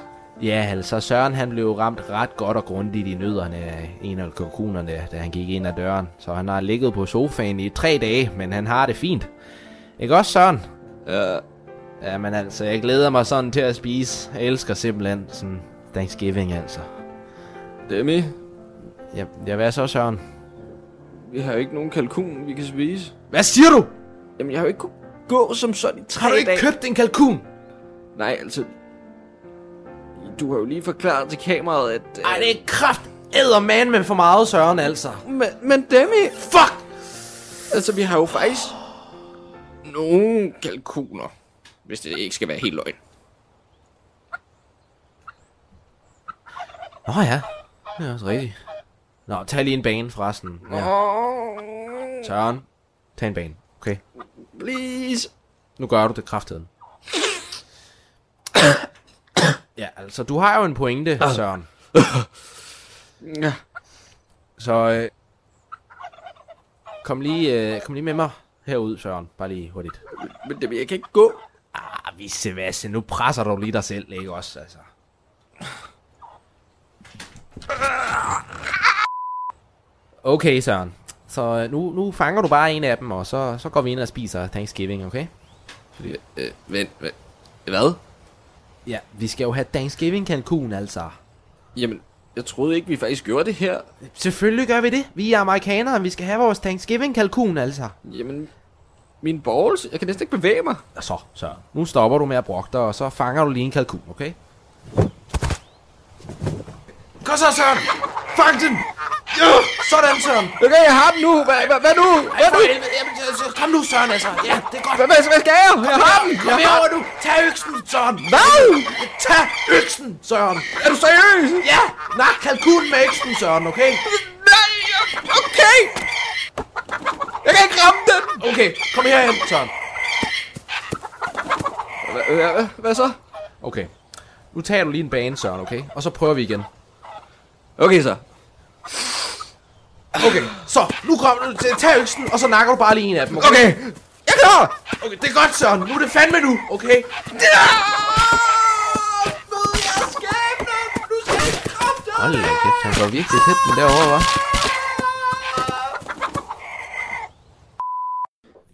Ja, altså Søren han blev ramt ret godt og grundigt i nødderne af en af kalkunerne, da han gik ind ad døren. Så han har ligget på sofaen i tre dage, men han har det fint. Ikke også, Søren? Ja, Ja, men altså, jeg glæder mig sådan til at spise. Jeg elsker simpelthen sådan Thanksgiving, altså. Demi, Ja, ja hvad så, Søren? vi har jo ikke nogen kalkun, vi kan spise. Hvad siger du? Jamen, jeg har jo ikke kunnet gå som sådan i tre Har du ikke dage. købt en kalkun? Nej, altså... Du har jo lige forklaret til kameraet, at... øh, Ej, det er kraft man med for meget, Søren, altså. Men, men Demi... Fuck! Altså, vi har jo faktisk... Nogle kalkuner. Hvis det ikke skal være helt løgn. Nå ja, det er også rigtigt. Nå, tag lige en bane forresten. Ja. Søren, tag en bane, okay? Please. Nu gør du det krafteden. ja, altså, du har jo en pointe, Søren. Ja. Så øh, kom, lige, øh, kom lige med mig herud, Søren. Bare lige hurtigt. Men Demi, jeg kan ikke gå. Ah, Vissevasse, nu presser du lige dig selv, ikke også, altså. Okay, Søren. Så øh, nu, nu fanger du bare en af dem, og så, så går vi ind og spiser Thanksgiving, okay? Fordi, øh, vent, vent, hvad? Ja, vi skal jo have Thanksgiving kalkun, altså. Jamen, jeg troede ikke, vi faktisk gjorde det her. Selvfølgelig gør vi det. Vi er amerikanere, vi skal have vores Thanksgiving kalkun, altså. Jamen, min balls, jeg kan næsten ikke bevæge mig. Så, Søren. Nu stopper du med at brokke dig, og så fanger du lige en kalkun, okay? Kom så, Søren! Fang den! Sådan, Søren! Okay, jeg har den nu. Hvad, hvad, hvad nu? Så- så- Kom nu, Søren, altså. Ja, det er godt. Hvad, hvad, hvad skal jeg? Jeg har den. Kom herover nu. Tag øksen, Søren. Hvad? Tag øksen, Søren. Er du seriøs? Ja, nak kalkunen med øksen, Søren, okay? Nej, okay. Jeg kan ikke ramme den. Okay, kom herhen, Søren. Hvad, hvad, hvad så? Okay. Nu tager du lige en bane, Søren, okay? Og så prøver vi igen. Okay så. Okay, så nu kommer du til tag øksen, og så nakker du bare lige en af dem, okay? Okay, jeg er klar. Okay, det er godt, Søren. Nu er det fandme nu, okay? Hold da kæft, han går virkelig tæt den derovre, hva'?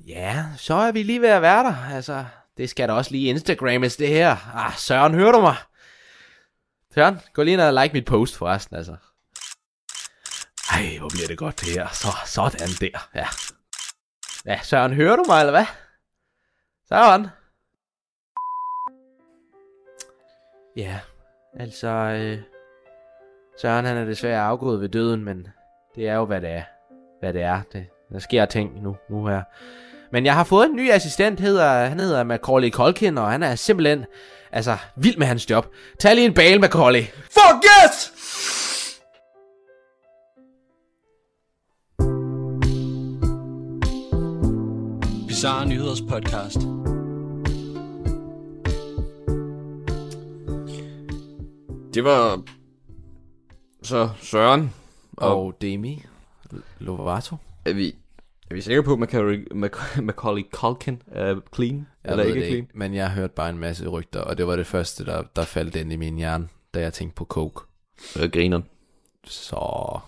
Ja, så er vi lige ved at være der. Altså, det skal da også lige Instagrammes, det her. Ah, Søren, hører du mig? Søren, gå lige ind og like mit post forresten, altså. Ej, hvor bliver det godt det her. Så, sådan der, ja. Ja, Søren, hører du mig, eller hvad? Søren. Ja, altså, øh, Søren han er desværre afgået ved døden, men det er jo, hvad det er. Hvad det er. Det, der sker ting nu, nu her. Men jeg har fået en ny assistent, hedder, han hedder Macaulay Culkin, og han er simpelthen, altså, vild med hans job. Tag lige en bale, Macaulay. Fuck yes! Bizarre Nyheders podcast. Det var så Søren. Og Og Demi Lovato. er vi, er vi sikre på, at Macaulay, Mac- Macaulay Culkin er clean? Jeg eller ikke det clean? ikke, men jeg hørte bare en masse rygter, og det var det første, der, der faldt ind i min hjerne, da jeg tænkte på coke. Øh, griner. Så...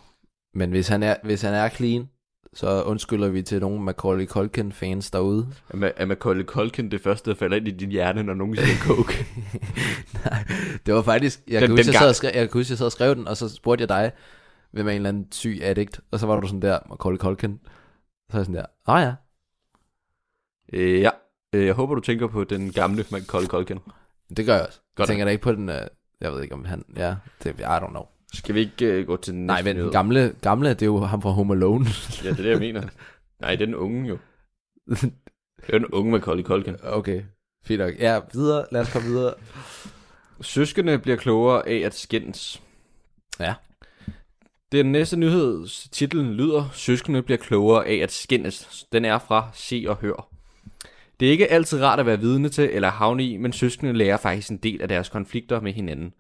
Men hvis han er, hvis han er clean, så undskylder vi til nogle Macaulay Culkin fans derude. Er, er Macaulay Culkin det første, der falder ind i din hjerne, når nogen siger coke? [laughs] Nej, det var faktisk... Jeg, Den- kan, huske, jeg, sad skrev, jeg kan huske, jeg sad og skrev den, og så spurgte jeg dig, hvem er en eller anden syg addict, og så var du sådan der, Macaulay Culkin. Så er jeg sådan der, ah ja, øh, ja. Øh, jeg håber, du tænker på den gamle Macaulay Culkin. det gør jeg også. Godt jeg tænker da ikke på den, uh, jeg ved ikke om han, ja, det, I don't know. Skal vi ikke uh, gå til den Nej, næste men den nyhed? gamle, gamle, det er jo ham fra Home Alone. [laughs] Ja, det er det, jeg mener. Nej, det er den unge jo. [laughs] Det er den unge Macaulay Culkin. okay, fint nok. Ja, videre, lad os komme videre. Søskende bliver klogere af at skændes. Ja. Den næste nyheds titlen lyder, Søskende bliver klogere af at skændes. Den er fra Se og Hør. Det er ikke altid rart at være vidne til eller havne i, men søskende lærer faktisk en del af deres konflikter med hinanden.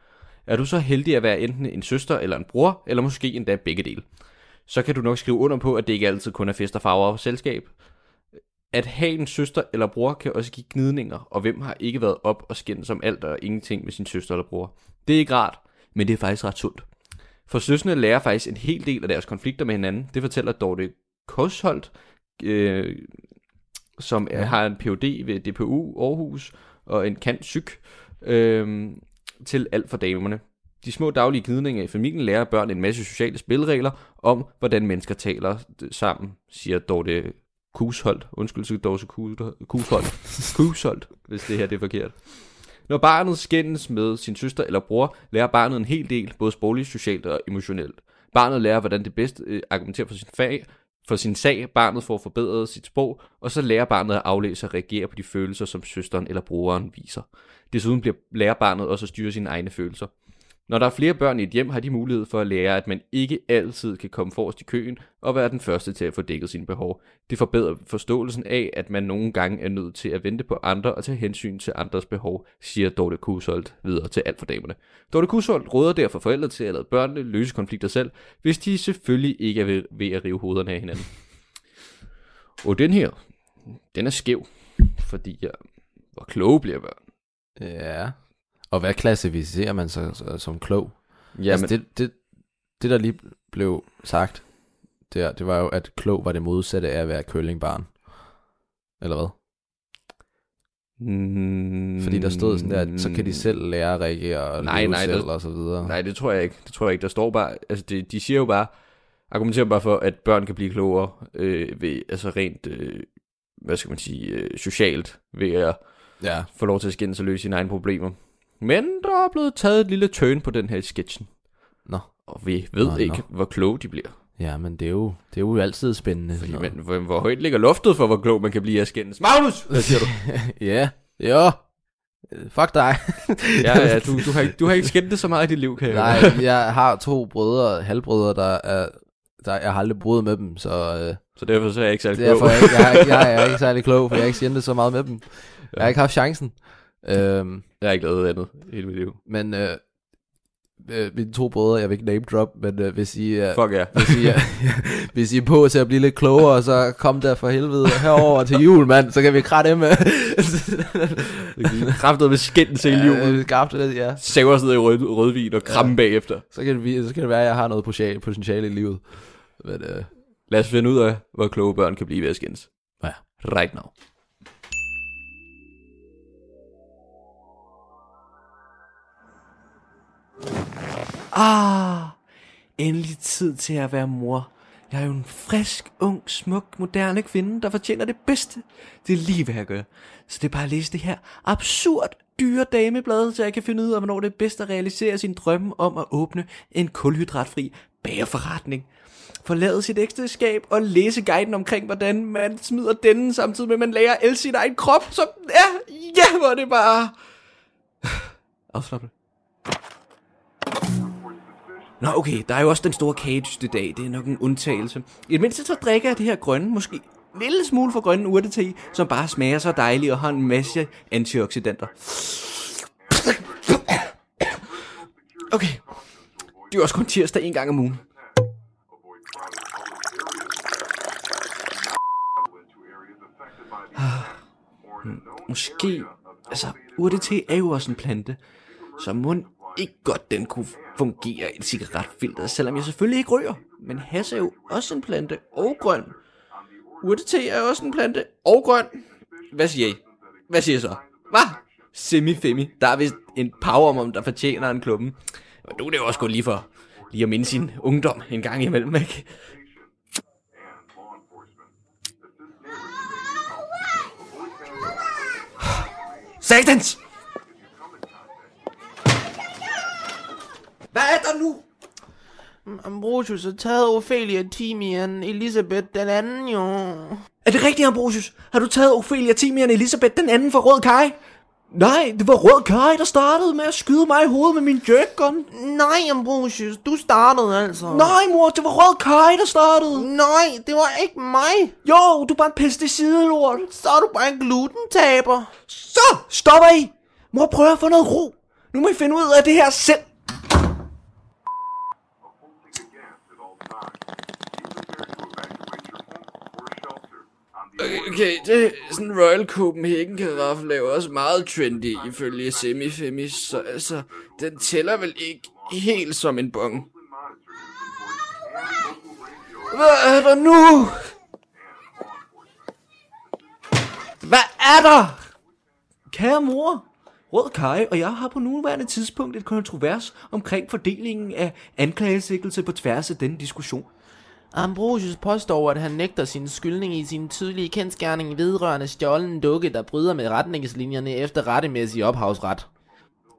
Er du så heldig at være enten en søster eller en bror, eller måske endda begge dele? Så kan du nok skrive under på, at det ikke altid kun er fest og farver og selskab. At have en søster eller bror kan også give gnidninger, og hvem har ikke været op og skændt om alt og ingenting med sin søster eller bror. Det er ikke rart, men det er faktisk ret sundt. For søskende lærer faktisk en hel del af deres konflikter med hinanden. Det fortæller Dorte Kosholdt, øh, som ja. har en Ph.D. ved DPU Aarhus og en kant psyk øh, til alt for damerne. De små daglige gnidninger i familien lærer børn en masse sociale spilregler om, hvordan mennesker taler sammen, siger Dorte Kusholdt. Undskyld til Dorte Kusholdt. Kusholdt, hvis det her det er forkert. Når barnet skændes med sin søster eller bror, lærer barnet en hel del, både sprogligt, socialt og emotionelt. Barnet lærer, hvordan det bedst øh, argumenterer for sin fag, for sin sag, barnet får forbedret sit sprog, og så lærer barnet at aflæse og reagere på de følelser, som søsteren eller brugeren viser. Desuden bliver, lærer barnet også at styre sine egne følelser. Når der er flere børn i et hjem, har de mulighed for at lære, at man ikke altid kan komme forrest i køen og være den første til at få dækket sine behov. Det forbedrer forståelsen af, at man nogle gange er nødt til at vente på andre og tage hensyn til andres behov, siger Dorte Kusolt videre til alt for damerne. Dorte Kusolt råder derfor forældre til at lade børnene løse konflikter selv, hvis de selvfølgelig ikke er ved, ved at rive hovederne af hinanden. Og den her, den er skæv, fordi jeg, hvor kloge bliver børn. Ja. Og hvad klassificerer man så, så som klog? Ja, altså, men, det, det, det, der lige blev sagt, der, det var jo, at klog var det modsatte af at være køllingbarn. Eller hvad? mm, Fordi der stod sådan der, at så kan de selv lære at reagere og Nej, nej, selv det- og så videre. Nej, det tror jeg ikke. Det tror jeg ikke. Der står bare, altså de, de siger jo bare, argumenterer bare for, at børn kan blive klogere øh, ved, altså rent, øh, hvad skal man sige, øh, socialt, ved at Ja. få lov til at skændes og løse sine egne problemer. Men der er blevet taget et lille turn på den her i sketchen. Nå. Og vi ved Nå, nå, nå. ikke, hvor kloge de bliver. Ja, men det er jo, det er jo altid spændende. Fordi, men, hvor, hvor højt ligger loftet for, hvor klog man kan blive af skændes? Magnus! Hvad siger du? [laughs] ja, jo. Øh, Fuck dig. [laughs] ja, ja, du, du, har, ikke- du har ikke skændt så meget i dit liv, kan jeg Nej, jeg har to brødre, halvbrødre, der er, der, jeg har aldrig brudt med dem, så øh, Så derfor så er jeg ikke særlig klog. derfor er jeg, jeg, jeg, jeg er ikke [laughs] særlig klog, for jeg har ikke skændt så meget med dem. Jeg har ikke haft chancen. Øhm, Jeg har ikke lavet andet i hele mit liv. men øh, øh, mine to brødre, jeg vil ikke name drop, men øh, hvis I... Øh, Fuck ja. hvis I, er, [laughs] hvis I er på til at blive lidt klogere, så kom der for helvede herover til jul, mand, så kan vi kratte med. [laughs] Kræftet med skændes hele livet. Øh, skarpt, ja. Saver os ned i rød, rødvin og kramme ja. bagefter. Så kan, det, vi- så kan det være, at jeg har noget potentiale, potentiale i livet. Men, øh, Lad os finde ud af, hvor kloge børn kan blive ved at skændes. Ja. Right now. Ah, endelig tid til at være mor. Jeg er jo en frisk, ung, smuk, moderne kvinde, der fortjener det bedste. Det er lige, hvad jeg gør. Så det er bare at læse det her absurd dyre dameblad, så jeg kan finde ud af, hvornår det er bedst at realisere sin drømme om at åbne en kulhydratfri bagerforretning. Forlade sit ægteskab og læse guiden omkring, hvordan man smider denne, samtidig med, at man lærer at elske sin egen krop. Så ja, ja, hvor det bare... Afslappet. Nå, okay, der er jo også den store cage i dag. Det er nok en undtagelse. I det mindste så drikker jeg det her grønne, måske en lille smule for grønne urtete, som bare smager så dejligt og har en masse antioxidanter. Okay, det er også kun tirsdag en gang om ugen. Ah, hmm. Måske, altså urtete er jo også en plante, så mund ikke godt den kunne fungere i et cigaretfilter, selvom jeg selvfølgelig ikke ryger. Men has er jo også en plante og grøn. Urtete er også en plante og grøn. Hvad siger I? Hvad siger I så? Hvad? Semi-femi. Der er vist en power om, der fortjener en klubben. Og nu er det jo også gået lige for lige at minde sin ungdom en gang imellem, ikke? Satans! Hvad er der nu? Ambrosius har taget Ophelia Timian, Elisabeth den anden jo. Er det rigtigt, Ambrosius? Har du taget Ophelia Timian Elisabeth den anden fra Rød Kaj? Nej, det var Rød Kaj, der startede med at skyde mig i hovedet med min jerkgun. Nej, Ambrosius, du startede altså. Nej, mor, det var Rød Kaj, der startede. Nej, det var ikke mig. Jo, du er bare en pesticidelort. Så er du bare en glutentaber. Så stopper I. Mor, prøv at få noget ro. Nu må I finde ud af det her selv. Okay, det er sådan en Royal Copenhagen karaffe laver også meget trendy ifølge Semifemis, så altså, den tæller vel ikke helt som en bong. Hvad er der nu? Hvad er der? Kære mor, Rød Kaj og jeg har på nuværende tidspunkt et kontrovers omkring fordelingen af anklagesikkelse på tværs af denne diskussion. Ambrosius påstår, at han nægter sin skyldning i sin tydelige kendskærning vedrørende stjålen dukke, der bryder med retningslinjerne efter rettemæssig ophavsret.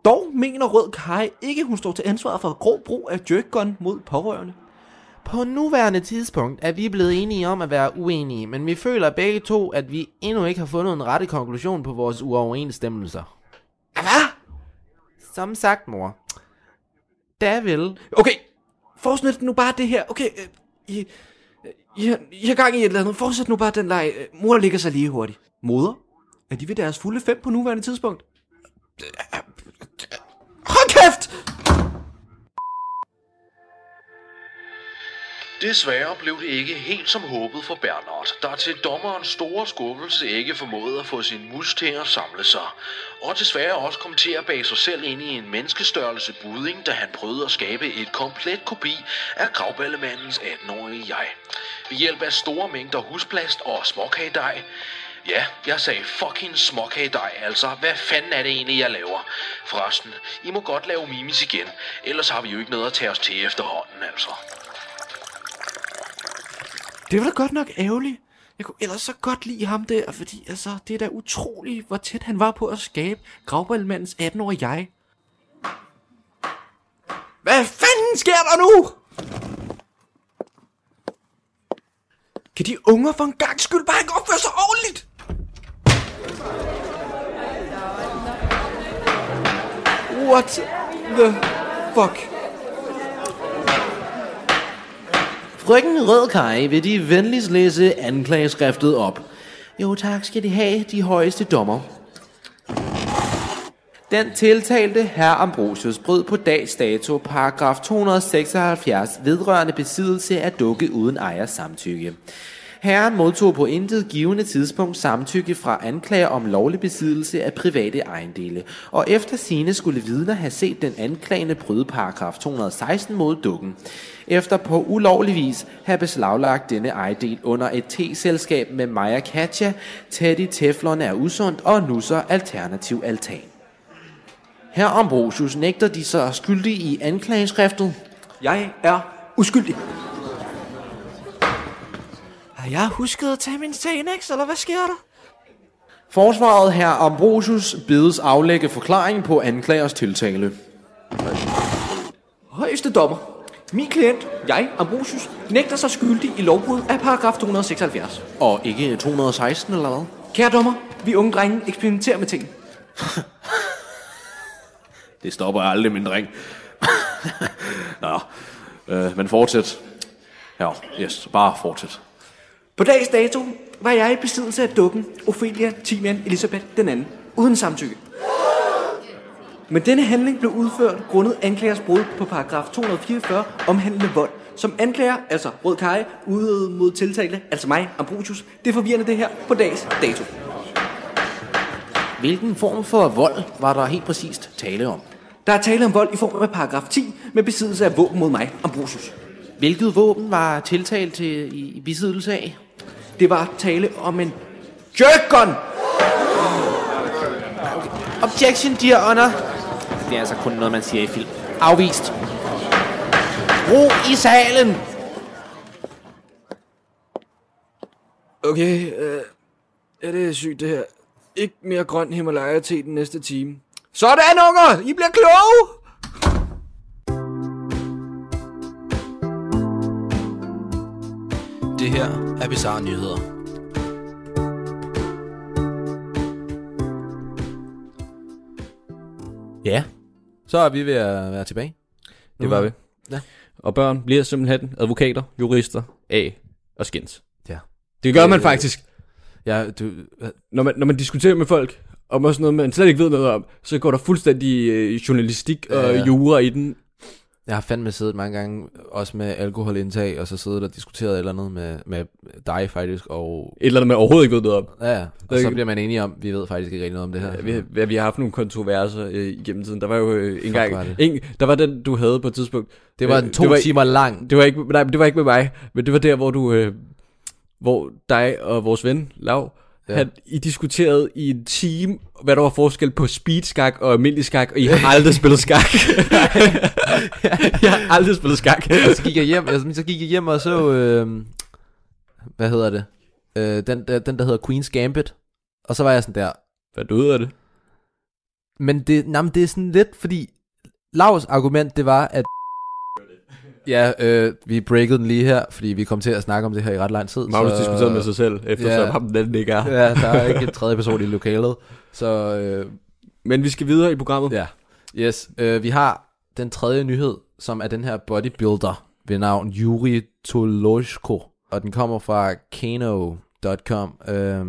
Dog mener Rød Kaj ikke, hun står til ansvar for grov brug af jerkgun mod pårørende. På nuværende tidspunkt er vi blevet enige om at være uenige, men vi føler begge to, at vi endnu ikke har fundet en rette konklusion på vores uoverensstemmelser. Hvad? Som sagt, mor. Da vel. Okay, fortsæt nu bare det her. Okay, øh, I, I, har, I har gang i et eller andet. Fortsæt nu bare den leg. Øh, Mor ligger sig lige hurtigt. Moder? Er de ved deres fulde fem på nuværende tidspunkt? Hold kæft! Desværre blev det ikke helt som håbet for Bernard, der til dommerens store skuffelse ikke formåede at få sin mus til at samle sig, og desværre også kom til at bage sig selv ind i en menneskestørrelse budding, da han prøvede at skabe et komplet kopi af gravballemandens 18-årige jeg. Ved hjælp af store mængder husplast og småkagedej, Ja, jeg sagde fucking småkagedej, altså. Hvad fanden er det egentlig, jeg laver? Forresten, I må godt lave mimis igen, ellers har vi jo ikke noget at tage os til efterhånden, altså. Det var da godt nok ærgerligt. Jeg kunne ellers så godt lide ham der, fordi altså, det er da utroligt, hvor tæt han var på at skabe gravballmandens 18-årige jeg. Hvad fanden sker der nu? Kan de unger for en gang skyld bare ikke opføre sig ordentligt? What the fuck? Frøken Rødkaj, vil De venligst læse anklageskriftet op? Jo tak skal de have, de højeste dommer. Den tiltalte herr Ambrosius brød på dags dato paragraf 276 vedrørende besiddelse af dukke uden ejers samtykke. Herren modtog på intet givende tidspunkt samtykke fra anklager om lovlig besiddelse af private ejendele, og efter sine skulle vidner have set den anklagende bryde paragraf 216 mod dukken. Efter på ulovlig vis have beslaglagt denne ejendel under et T-selskab med Maja Katja, Teddy Teflon er usundt og Nusser Alternativ Altan. Her Ambrosius nægter de sig skyldige i anklageskriftet. Jeg er uskyldig. Har jeg husket at tage min Xanax, eller hvad sker der? Forsvaret her Ambrosius bedes aflægge forklaring på anklagers tiltale. Højeste dommer. Min klient, jeg, Ambrosius, nægter sig skyldig i lovbrud af paragraf 276. Og ikke 216 eller hvad? Kære dommer, vi unge drenge eksperimenterer med ting. [laughs] Det stopper aldrig, min dreng. [laughs] Nå, øh, men fortsæt. Ja, yes, bare fortsæt. På dags dato var jeg i besiddelse af dukken Ophelia Timian Elisabeth den anden, uden samtykke. Men denne handling blev udført grundet anklagers brud på paragraf 244 omhandlende vold, som anklager, altså Rød Kaj, udøvede mod tiltale, altså mig, Ambrosius. Det er forvirrende det her på dags dato. Hvilken form for vold var der helt præcist tale om? Der er tale om vold i form af paragraf 10 med besiddelse af våben mod mig, Ambrosius. Hvilket våben var tiltalt til i i besiddelse af? Det var tale om en jerkgun! Objection, dear honor. Det er altså kun noget, man siger i film. Afvist. Ro i salen! Okay, øh, ja, det er sygt det her. Ikke mere grøn Himalaya til den næste time. Sådan, unger! I bliver kloge! Det her er Bizarre Nyheder. Ja, så er vi ved at være tilbage. Det var vi. Ja. Og børn bliver simpelthen advokater, jurister, A og skins. Ja. Det gør man faktisk. Ja, du, Når man, når man diskuterer med folk, om også noget, man slet ikke ved noget om, så går der fuldstændig øh, journalistik og Ja, ja. jura i den. Jeg har fandme siddet mange gange, også med alkoholindtag, og så siddet og diskuteret et eller andet med, med dig faktisk, og Et eller andet, man overhovedet ikke ved noget om. ja, ja. og så bliver man enige om, vi ved faktisk ikke rigtig noget om det her. Ja, vi, vi, har haft nogle kontroverser øh, igennem tiden. Der var jo øh, en gang... var. En, der var den, du havde på et tidspunkt. Det var Øh, en to det var- timer lang. Det var ikke, nej, det var ikke med mig, men det var der, hvor du, øh, hvor dig og vores ven, Lav, Ja. han, I diskuterede i en time, hvad der var forskel på speedskak og almindelig skak, og I har aldrig spillet skak. [laughs] jeg har aldrig spillet skak. og så gik jeg hjem, altså, så gik jeg hjem og så, øh, hvad hedder det? Øh, den, der- den, der hedder Queen's Gambit. Og så var jeg sådan der, Hvad du ud af det? Men det, nej, men det er sådan lidt, fordi Lavs argument, det var, at... Ja, øh, vi breakede den lige her, fordi vi kom til at snakke om det her i ret lang tid. Magnus diskuterede med sig selv, eftersom Ja. ja. ham den ikke er. Ja, der er ikke [laughs] en tredje person i lokalet. Så øh, Men vi skal videre i programmet. ja, yes. Øh, vi har den tredje nyhed, som er den her bodybuilder ved navn Yuri Toloshko. Og den kommer fra kano.com. Øh,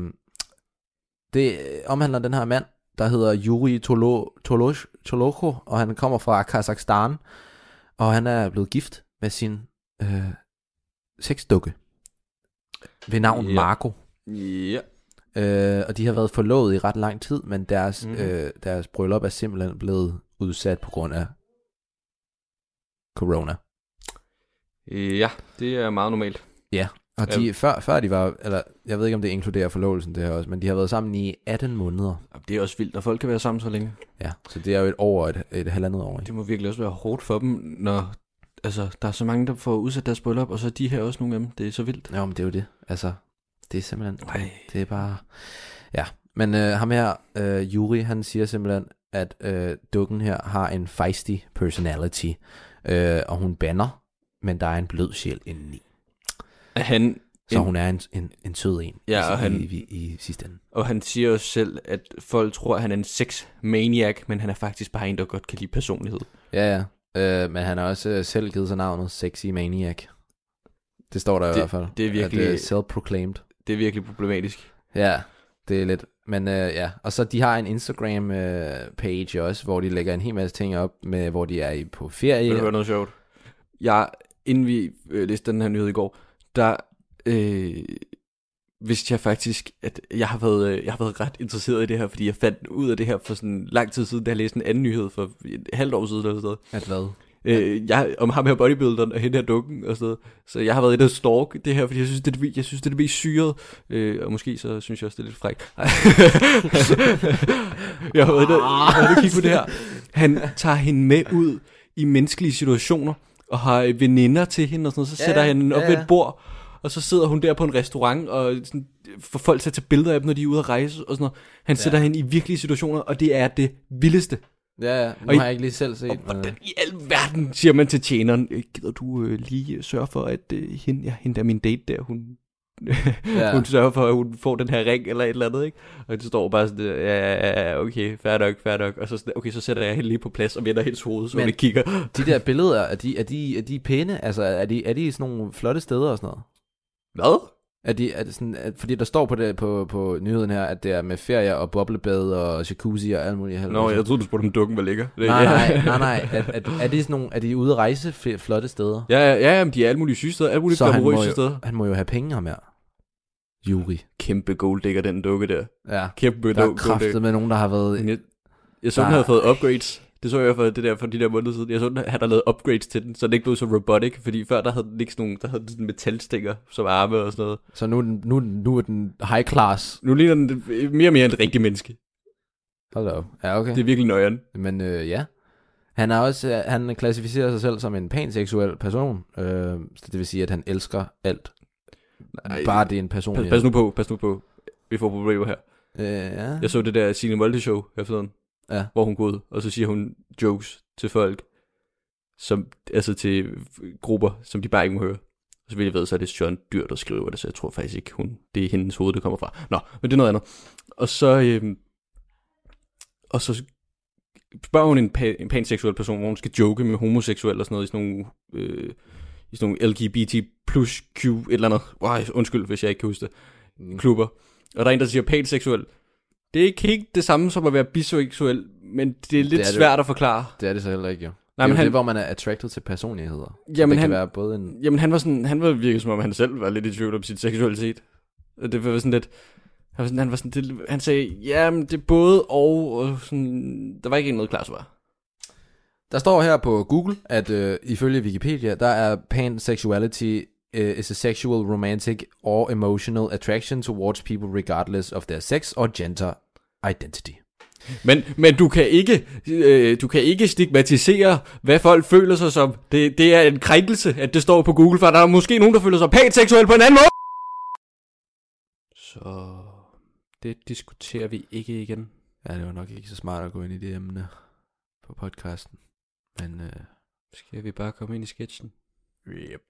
det omhandler den her mand, der hedder Yuri Tolo, Tolosh, Toloko, og han kommer fra Kazakhstan. Og han er blevet gift med sin øh, sexdukke ved navn Ja. ja. Marco. Ja. Øh, og de har været forlovet i ret lang tid, men deres, mm. øh, deres bryllup er simpelthen blevet udsat på grund af corona. Ja, det er meget normalt. Og de, før, før de var, eller jeg ved ikke om det inkluderer forlovelsen det her også, men de har været sammen i 18 måneder. Det er også vildt, når folk kan være sammen så længe. Ja, så det er jo et over et, et halvandet år. Ikke? Det må virkelig også være hårdt for dem, når altså, der er så mange, der får udsat deres bryllup, og så de her også nogle af dem. Det er så vildt. Jo, men det er jo det. Altså, det er simpelthen, Ej. det er bare, ja. Men øh, ham her, øh, Yuri, han siger simpelthen, at øh, dukken her har en feisty personality, øh, og hun banner, men der er en blød sjæl indeni. Han, Så En- hun er en, en, en sød en Ja, i, og han- i, i, i sidste ende. og han siger også selv, at folk tror, at han er en sex maniac, men han er faktisk bare en, der godt kan lide personlighed. Ja, ja. Øh, men han har også øh, selv givet sig navnet Sexy Maniac. Det står der Det- i hvert fald. det er virkelig- At, uh, self-proclaimed. Det er virkelig problematisk. Ja, det er lidt. Men øh, ja, og så de har en Instagram øh, page også, hvor de lægger en hel masse ting op, med hvor de er i, på ferie. Vil du høre noget sjovt? Jeg, inden vi øh, læste den her nyhed i går, der øh, vidste jeg faktisk, at jeg har, været, øh, jeg har været ret interesseret i det her, fordi jeg fandt ud af det her for sådan lang tid siden, da jeg læste en anden nyhed for et halvt år siden eller sådan noget. At hvad? Øh, jeg, om ham her bodybuilderen og hende her dukken og sådan. Så jeg har været inde og stalk det her, fordi jeg synes, det er det, jeg synes, det er det mest syret. Øh, og måske så synes jeg også, det er lidt frækt. [laughs] Jeg har været inde, og kigge på det her. Han tager hende med ud i menneskelige situationer, og har øh, veninder til hende og sådan noget. Så Ja, sætter han hende op ja, ved ja. et bord, og så sidder hun der på en restaurant, og sådan, får folk til at tage billeder af dem, når de er ude at rejse og sådan noget. Han sætter hende i virkelige situationer, og det er det vildeste. Ja, ja. Nu Og har jeg ikke lige selv set. Og men, hvordan i alverden siger man til tjeneren, øh, gider du øh, lige øh, sørge for, at øh, hende, ja, hende der min date der, hun, ja. Ja. [laughs] hun sørger for, at hun får den her ring eller et eller andet, ikke? Og det står bare sådan, øh, ja, ja, ja, okay, fair nok, fair nok. Og så, sådan, okay, så sætter jeg hende lige på plads og vender hendes hoved, så Men- hun ikke kigger. De der billeder, er de, er de, er de pæne? Altså, er de, er de sådan nogle flotte steder og sådan noget? Hvad? Er de, er det sådan, at, fordi der står på, det, på, på nyheden her, at det er med ferier og boblebad og jacuzzi og alt muligt. Nå, jeg troede, du spurgte, om dukken var lækker. Det- Nej, [laughs] nej, nej, nej. Er, er, er, de sådan nogle, er de ude at rejse flotte steder? Ja, ja, ja, men de er alle mulige syge steder, alle mulige Så han må, glamourøse steder. jo, han må jo have penge ham her. Yuri. Kæmpe golddigger, den dukke der. Ja. Kæmpe Der er gold- kraftet med nogen, der har været... Jeg, jeg så, Der- den havde fået upgrades. Det så jeg for det der for de der måneder siden. Jeg så, den havde der lavet upgrades til den, så den ikke blev så robotic, fordi før der havde den ikke sådan nogle, der havde den sådan metalstikker som arme og sådan noget. Så nu, den- nu, nu er den high class. Nu ligner den mere og mere en rigtig menneske. Op. Ja, okay. Det er virkelig nøjeren. Men øh, ja. Han er også, øh, han klassificerer sig selv som en panseksuel person. Øh, så det vil sige, at han elsker alt. Nej, Bare det er en Pas, personlighed. pas nu på, pas nu på. Vi får problemer her. Øh, ja. Jeg så det der Signe Molde show her forleden, Ja. hvor hun går ud, og så siger hun jokes til folk, som, altså til grupper, som de bare ikke må høre. Og så vil jeg ved, så er det John Dyr, der skriver det, så jeg tror faktisk ikke, hun, det er hendes hoved, det kommer fra. Nå, men det er noget andet. Og så, øhm, og så spørger hun en, pa- en panseksuel person, hvor hun skal joke med homoseksuel og sådan noget i sådan nogle, øh, i sådan nogle LGBT plus Q, et eller andet. Wow, undskyld, hvis jeg ikke kan huske det. Mm. Klubber. Og der er en, der siger panseksuel. Det er ikke helt det samme som at være biseksuel, men det er lidt Det er det. svært at forklare. Det er det så heller ikke, jo. Nej, det er men han, det, hvor man er attracted til personligheder. Jamen, det kan han- være både en... jamen han var sådan, han var virkelig som om han selv var lidt i tvivl om sin seksualitet. Det var sådan lidt, han var sådan, han, var sådan, det, han sagde, ja, men det er både og, og sådan, der var ikke noget klart svar. Der står her på Google, at øh, ifølge Wikipedia, der er pansexuality is a sexual, romantic or emotional attraction towards people regardless of their sex or gender identity. Men, men du kan ikke, øh, du kan ikke stigmatisere, hvad folk føler sig som. Det, det er en krænkelse, at det står på Google, for der er måske nogen, der føler sig panseksuel på en anden måde. Så det diskuterer vi ikke igen. Ja, det var nok ikke så smart at gå ind i det emne på podcasten. Men øh, Skal vi bare komme ind i sketchen? yep.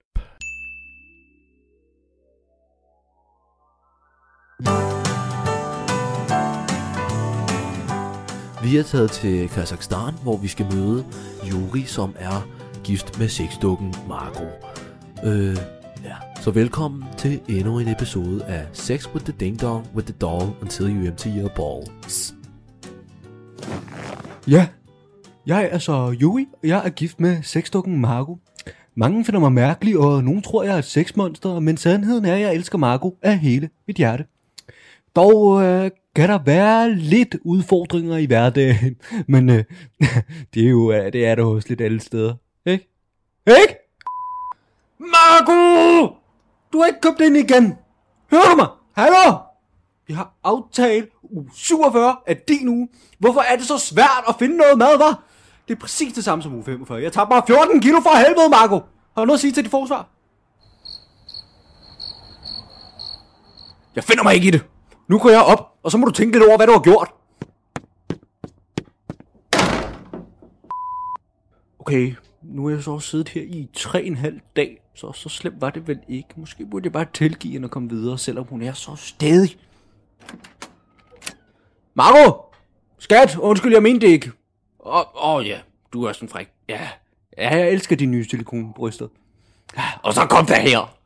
Vi er taget til Kazakhstan, hvor vi skal møde Yuri, som er gift med sexdukken Marco. Øh, ja. Så velkommen til endnu en episode af Sex with the Ding Dong with the Doll Until You Empty Your Balls. Ja, jeg er så Yuri, og jeg er gift med sexdukken Marco. Mange finder mig mærkelig, og nogen tror, jeg er et sexmonster, men sandheden er, at jeg elsker Marco af hele mit hjerte. Dog øh, kan der være lidt udfordringer i hverdagen, [laughs] men øh, [laughs] det er jo øh, det er der hos lidt alle steder. Ikke? Ikke? Marco! Du har ikke købt ind igen. Hører du mig? Hallo? Vi har aftalt u 47 af din uge. Hvorfor er det så svært at finde noget mad, var? Det er præcis det samme som uge 45. Jeg tager bare 14 kilo for helvede, Marco. Har du noget at sige til dit forsvar? Jeg finder mig ikke i det. Nu går jeg op, og så må du tænke lidt over, hvad du har gjort. Okay, nu er jeg så også siddet her i tre en halv dag, så så slemt var det vel ikke. Måske burde jeg bare tilgive hende og komme videre, selvom hun er så stedig. Marco! Skat, undskyld, jeg mente det ikke. Åh, oh, oh, ja, du er sådan fræk. Ja, ja, jeg elsker de nye silikonbryster. Og så kom der her.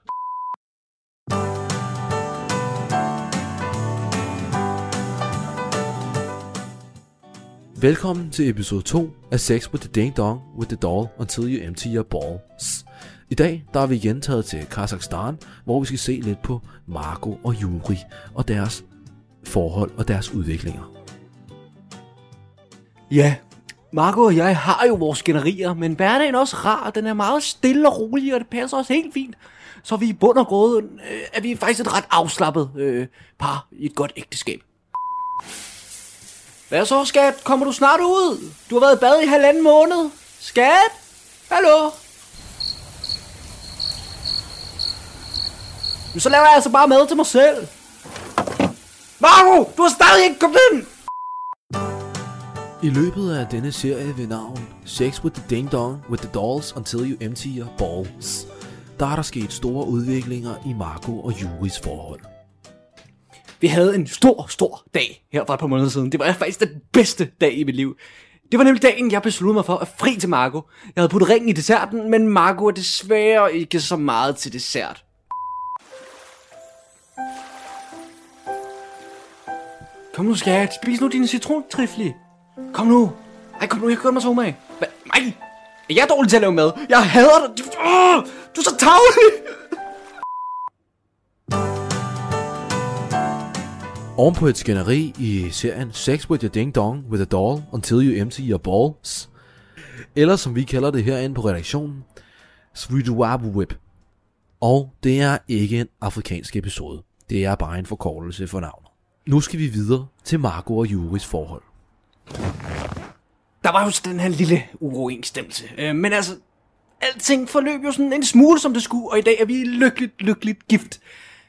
Velkommen til episode 2 af Sex with the Ding Dong with the Doll Until You Empty Your Balls. I dag der er vi igen taget til Kazakhstan, hvor vi skal se lidt på Marco og Yuri og deres forhold og deres udviklinger. Ja, Marco og jeg har jo vores generier, men hverdagen er også rar. Den er meget stille og rolig, og det passer os helt fint. Så vi i bund og grund øh, er vi faktisk et ret afslappet øh, par i et godt ægteskab. Hvad så, skat? Kommer du snart ud? Du har været i bad i halvanden måned. Skat? Hallo? Men så laver jeg altså bare mad til mig selv. Marco, du har stadig ikke kommet ind! I løbet af denne serie ved navn Sex with the Ding Dong with the Dolls Until You Empty Your Balls, der er der sket store udviklinger i Marco og Juris forhold. Vi havde en stor, stor dag her for et par måneder siden. Det var faktisk den bedste dag i mit liv. Det var nemlig dagen, jeg besluttede mig for at fri til Marco. Jeg havde puttet ringen i desserten, men Marco er desværre ikke så meget til dessert. Kom nu, skat. Spis nu din citrontrifli. Kom nu. Ej, kom nu, jeg gør mig så umage. Hvad? Nej. Er jeg dårlig til at lave mad? Jeg hader dig. Du, du er så tavlig. Oven på et skænderi i serien Sex with your ding dong with a doll until you empty your balls. Eller som vi kalder det herinde på redaktionen, Sweetuabu Whip. Og det er ikke en afrikansk episode. Det er bare en forkortelse for navnet. Nu skal vi videre til Marco og Juris forhold. Der var jo sådan den her lille uoverensstemmelse. Øh, men altså, alting forløb jo sådan en smule som det skulle, og i dag er vi lykkeligt, lykkeligt gift.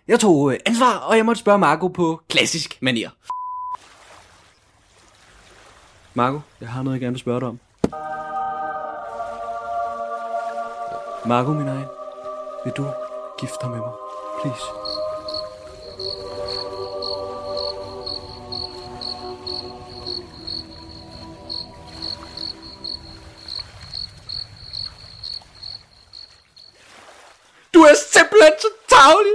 Jeg tog øh, ansvar, og jeg måtte spørge Marco på klassisk manier. Marco, jeg har noget, jeg gerne vil spørge dig om. Marco, min egen, vil du gifte dig med mig? Please. Du er simpelthen så tavlig.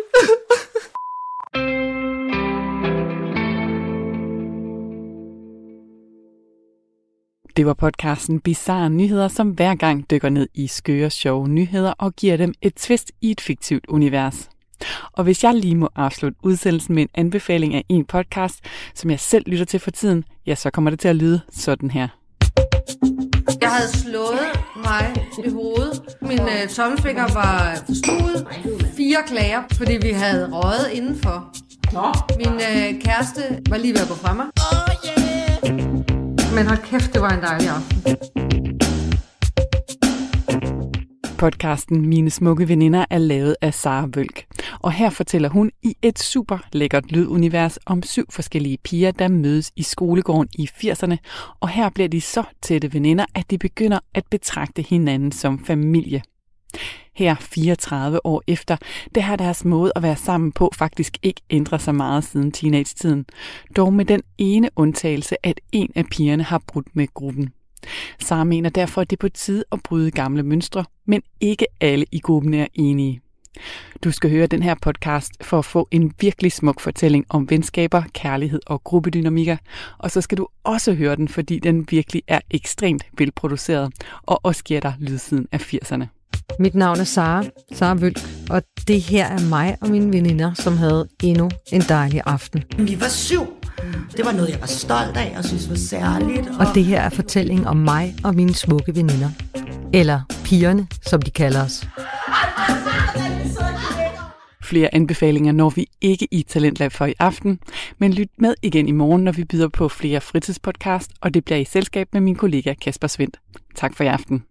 Det var podcasten Bizarre Nyheder, som hver gang dykker ned i skøre, sjove nyheder og giver dem et twist i et fiktivt univers. Og hvis jeg lige må afslutte udsendelsen med en anbefaling af en podcast, som jeg selv lytter til for tiden, ja, så kommer det til at lyde sådan her. Jeg havde slået mig i hovedet. Min øh, tommelfinger var forstuet. Fire klager, fordi vi havde røget indenfor. Min øh, kæreste var lige ved at gå fra mig. Men hold kæft, det var en dejlig aften. Podcasten Mine Smukke Veninder er lavet af Sara Vølk. Og her fortæller hun i et super lækkert lydunivers om syv forskellige piger, der mødes i skolegården i 80'erne. Og her bliver de så tætte veninder, at de begynder at betragte hinanden som familie. Her 34 år efter, det har deres måde at være sammen på faktisk ikke ændret sig meget siden teenage-tiden. Dog med den ene undtagelse, at en af pigerne har brudt med gruppen. Sara mener derfor, at det er på tide at bryde gamle mønstre, men ikke alle i gruppen er enige. Du skal høre den her podcast for at få en virkelig smuk fortælling om venskaber, kærlighed og gruppedynamikker. Og så skal du også høre den, fordi den virkelig er ekstremt velproduceret og også giver dig lydsiden af 80'erne. Mit navn er Sara, Sara Vølk, og det her er mig og mine veninder, som havde endnu en dejlig aften. Vi var syv. Det var noget, jeg var stolt af og synes var særligt. Og, og det her er fortælling om mig og mine smukke veninder. Eller pigerne, som de kalder os. Flere anbefalinger når vi ikke i Talentlab for i aften, men lyt med igen i morgen, når vi byder på flere fritidspodcast, og det bliver i selskab med min kollega Kasper Svendt. Tak for i aften.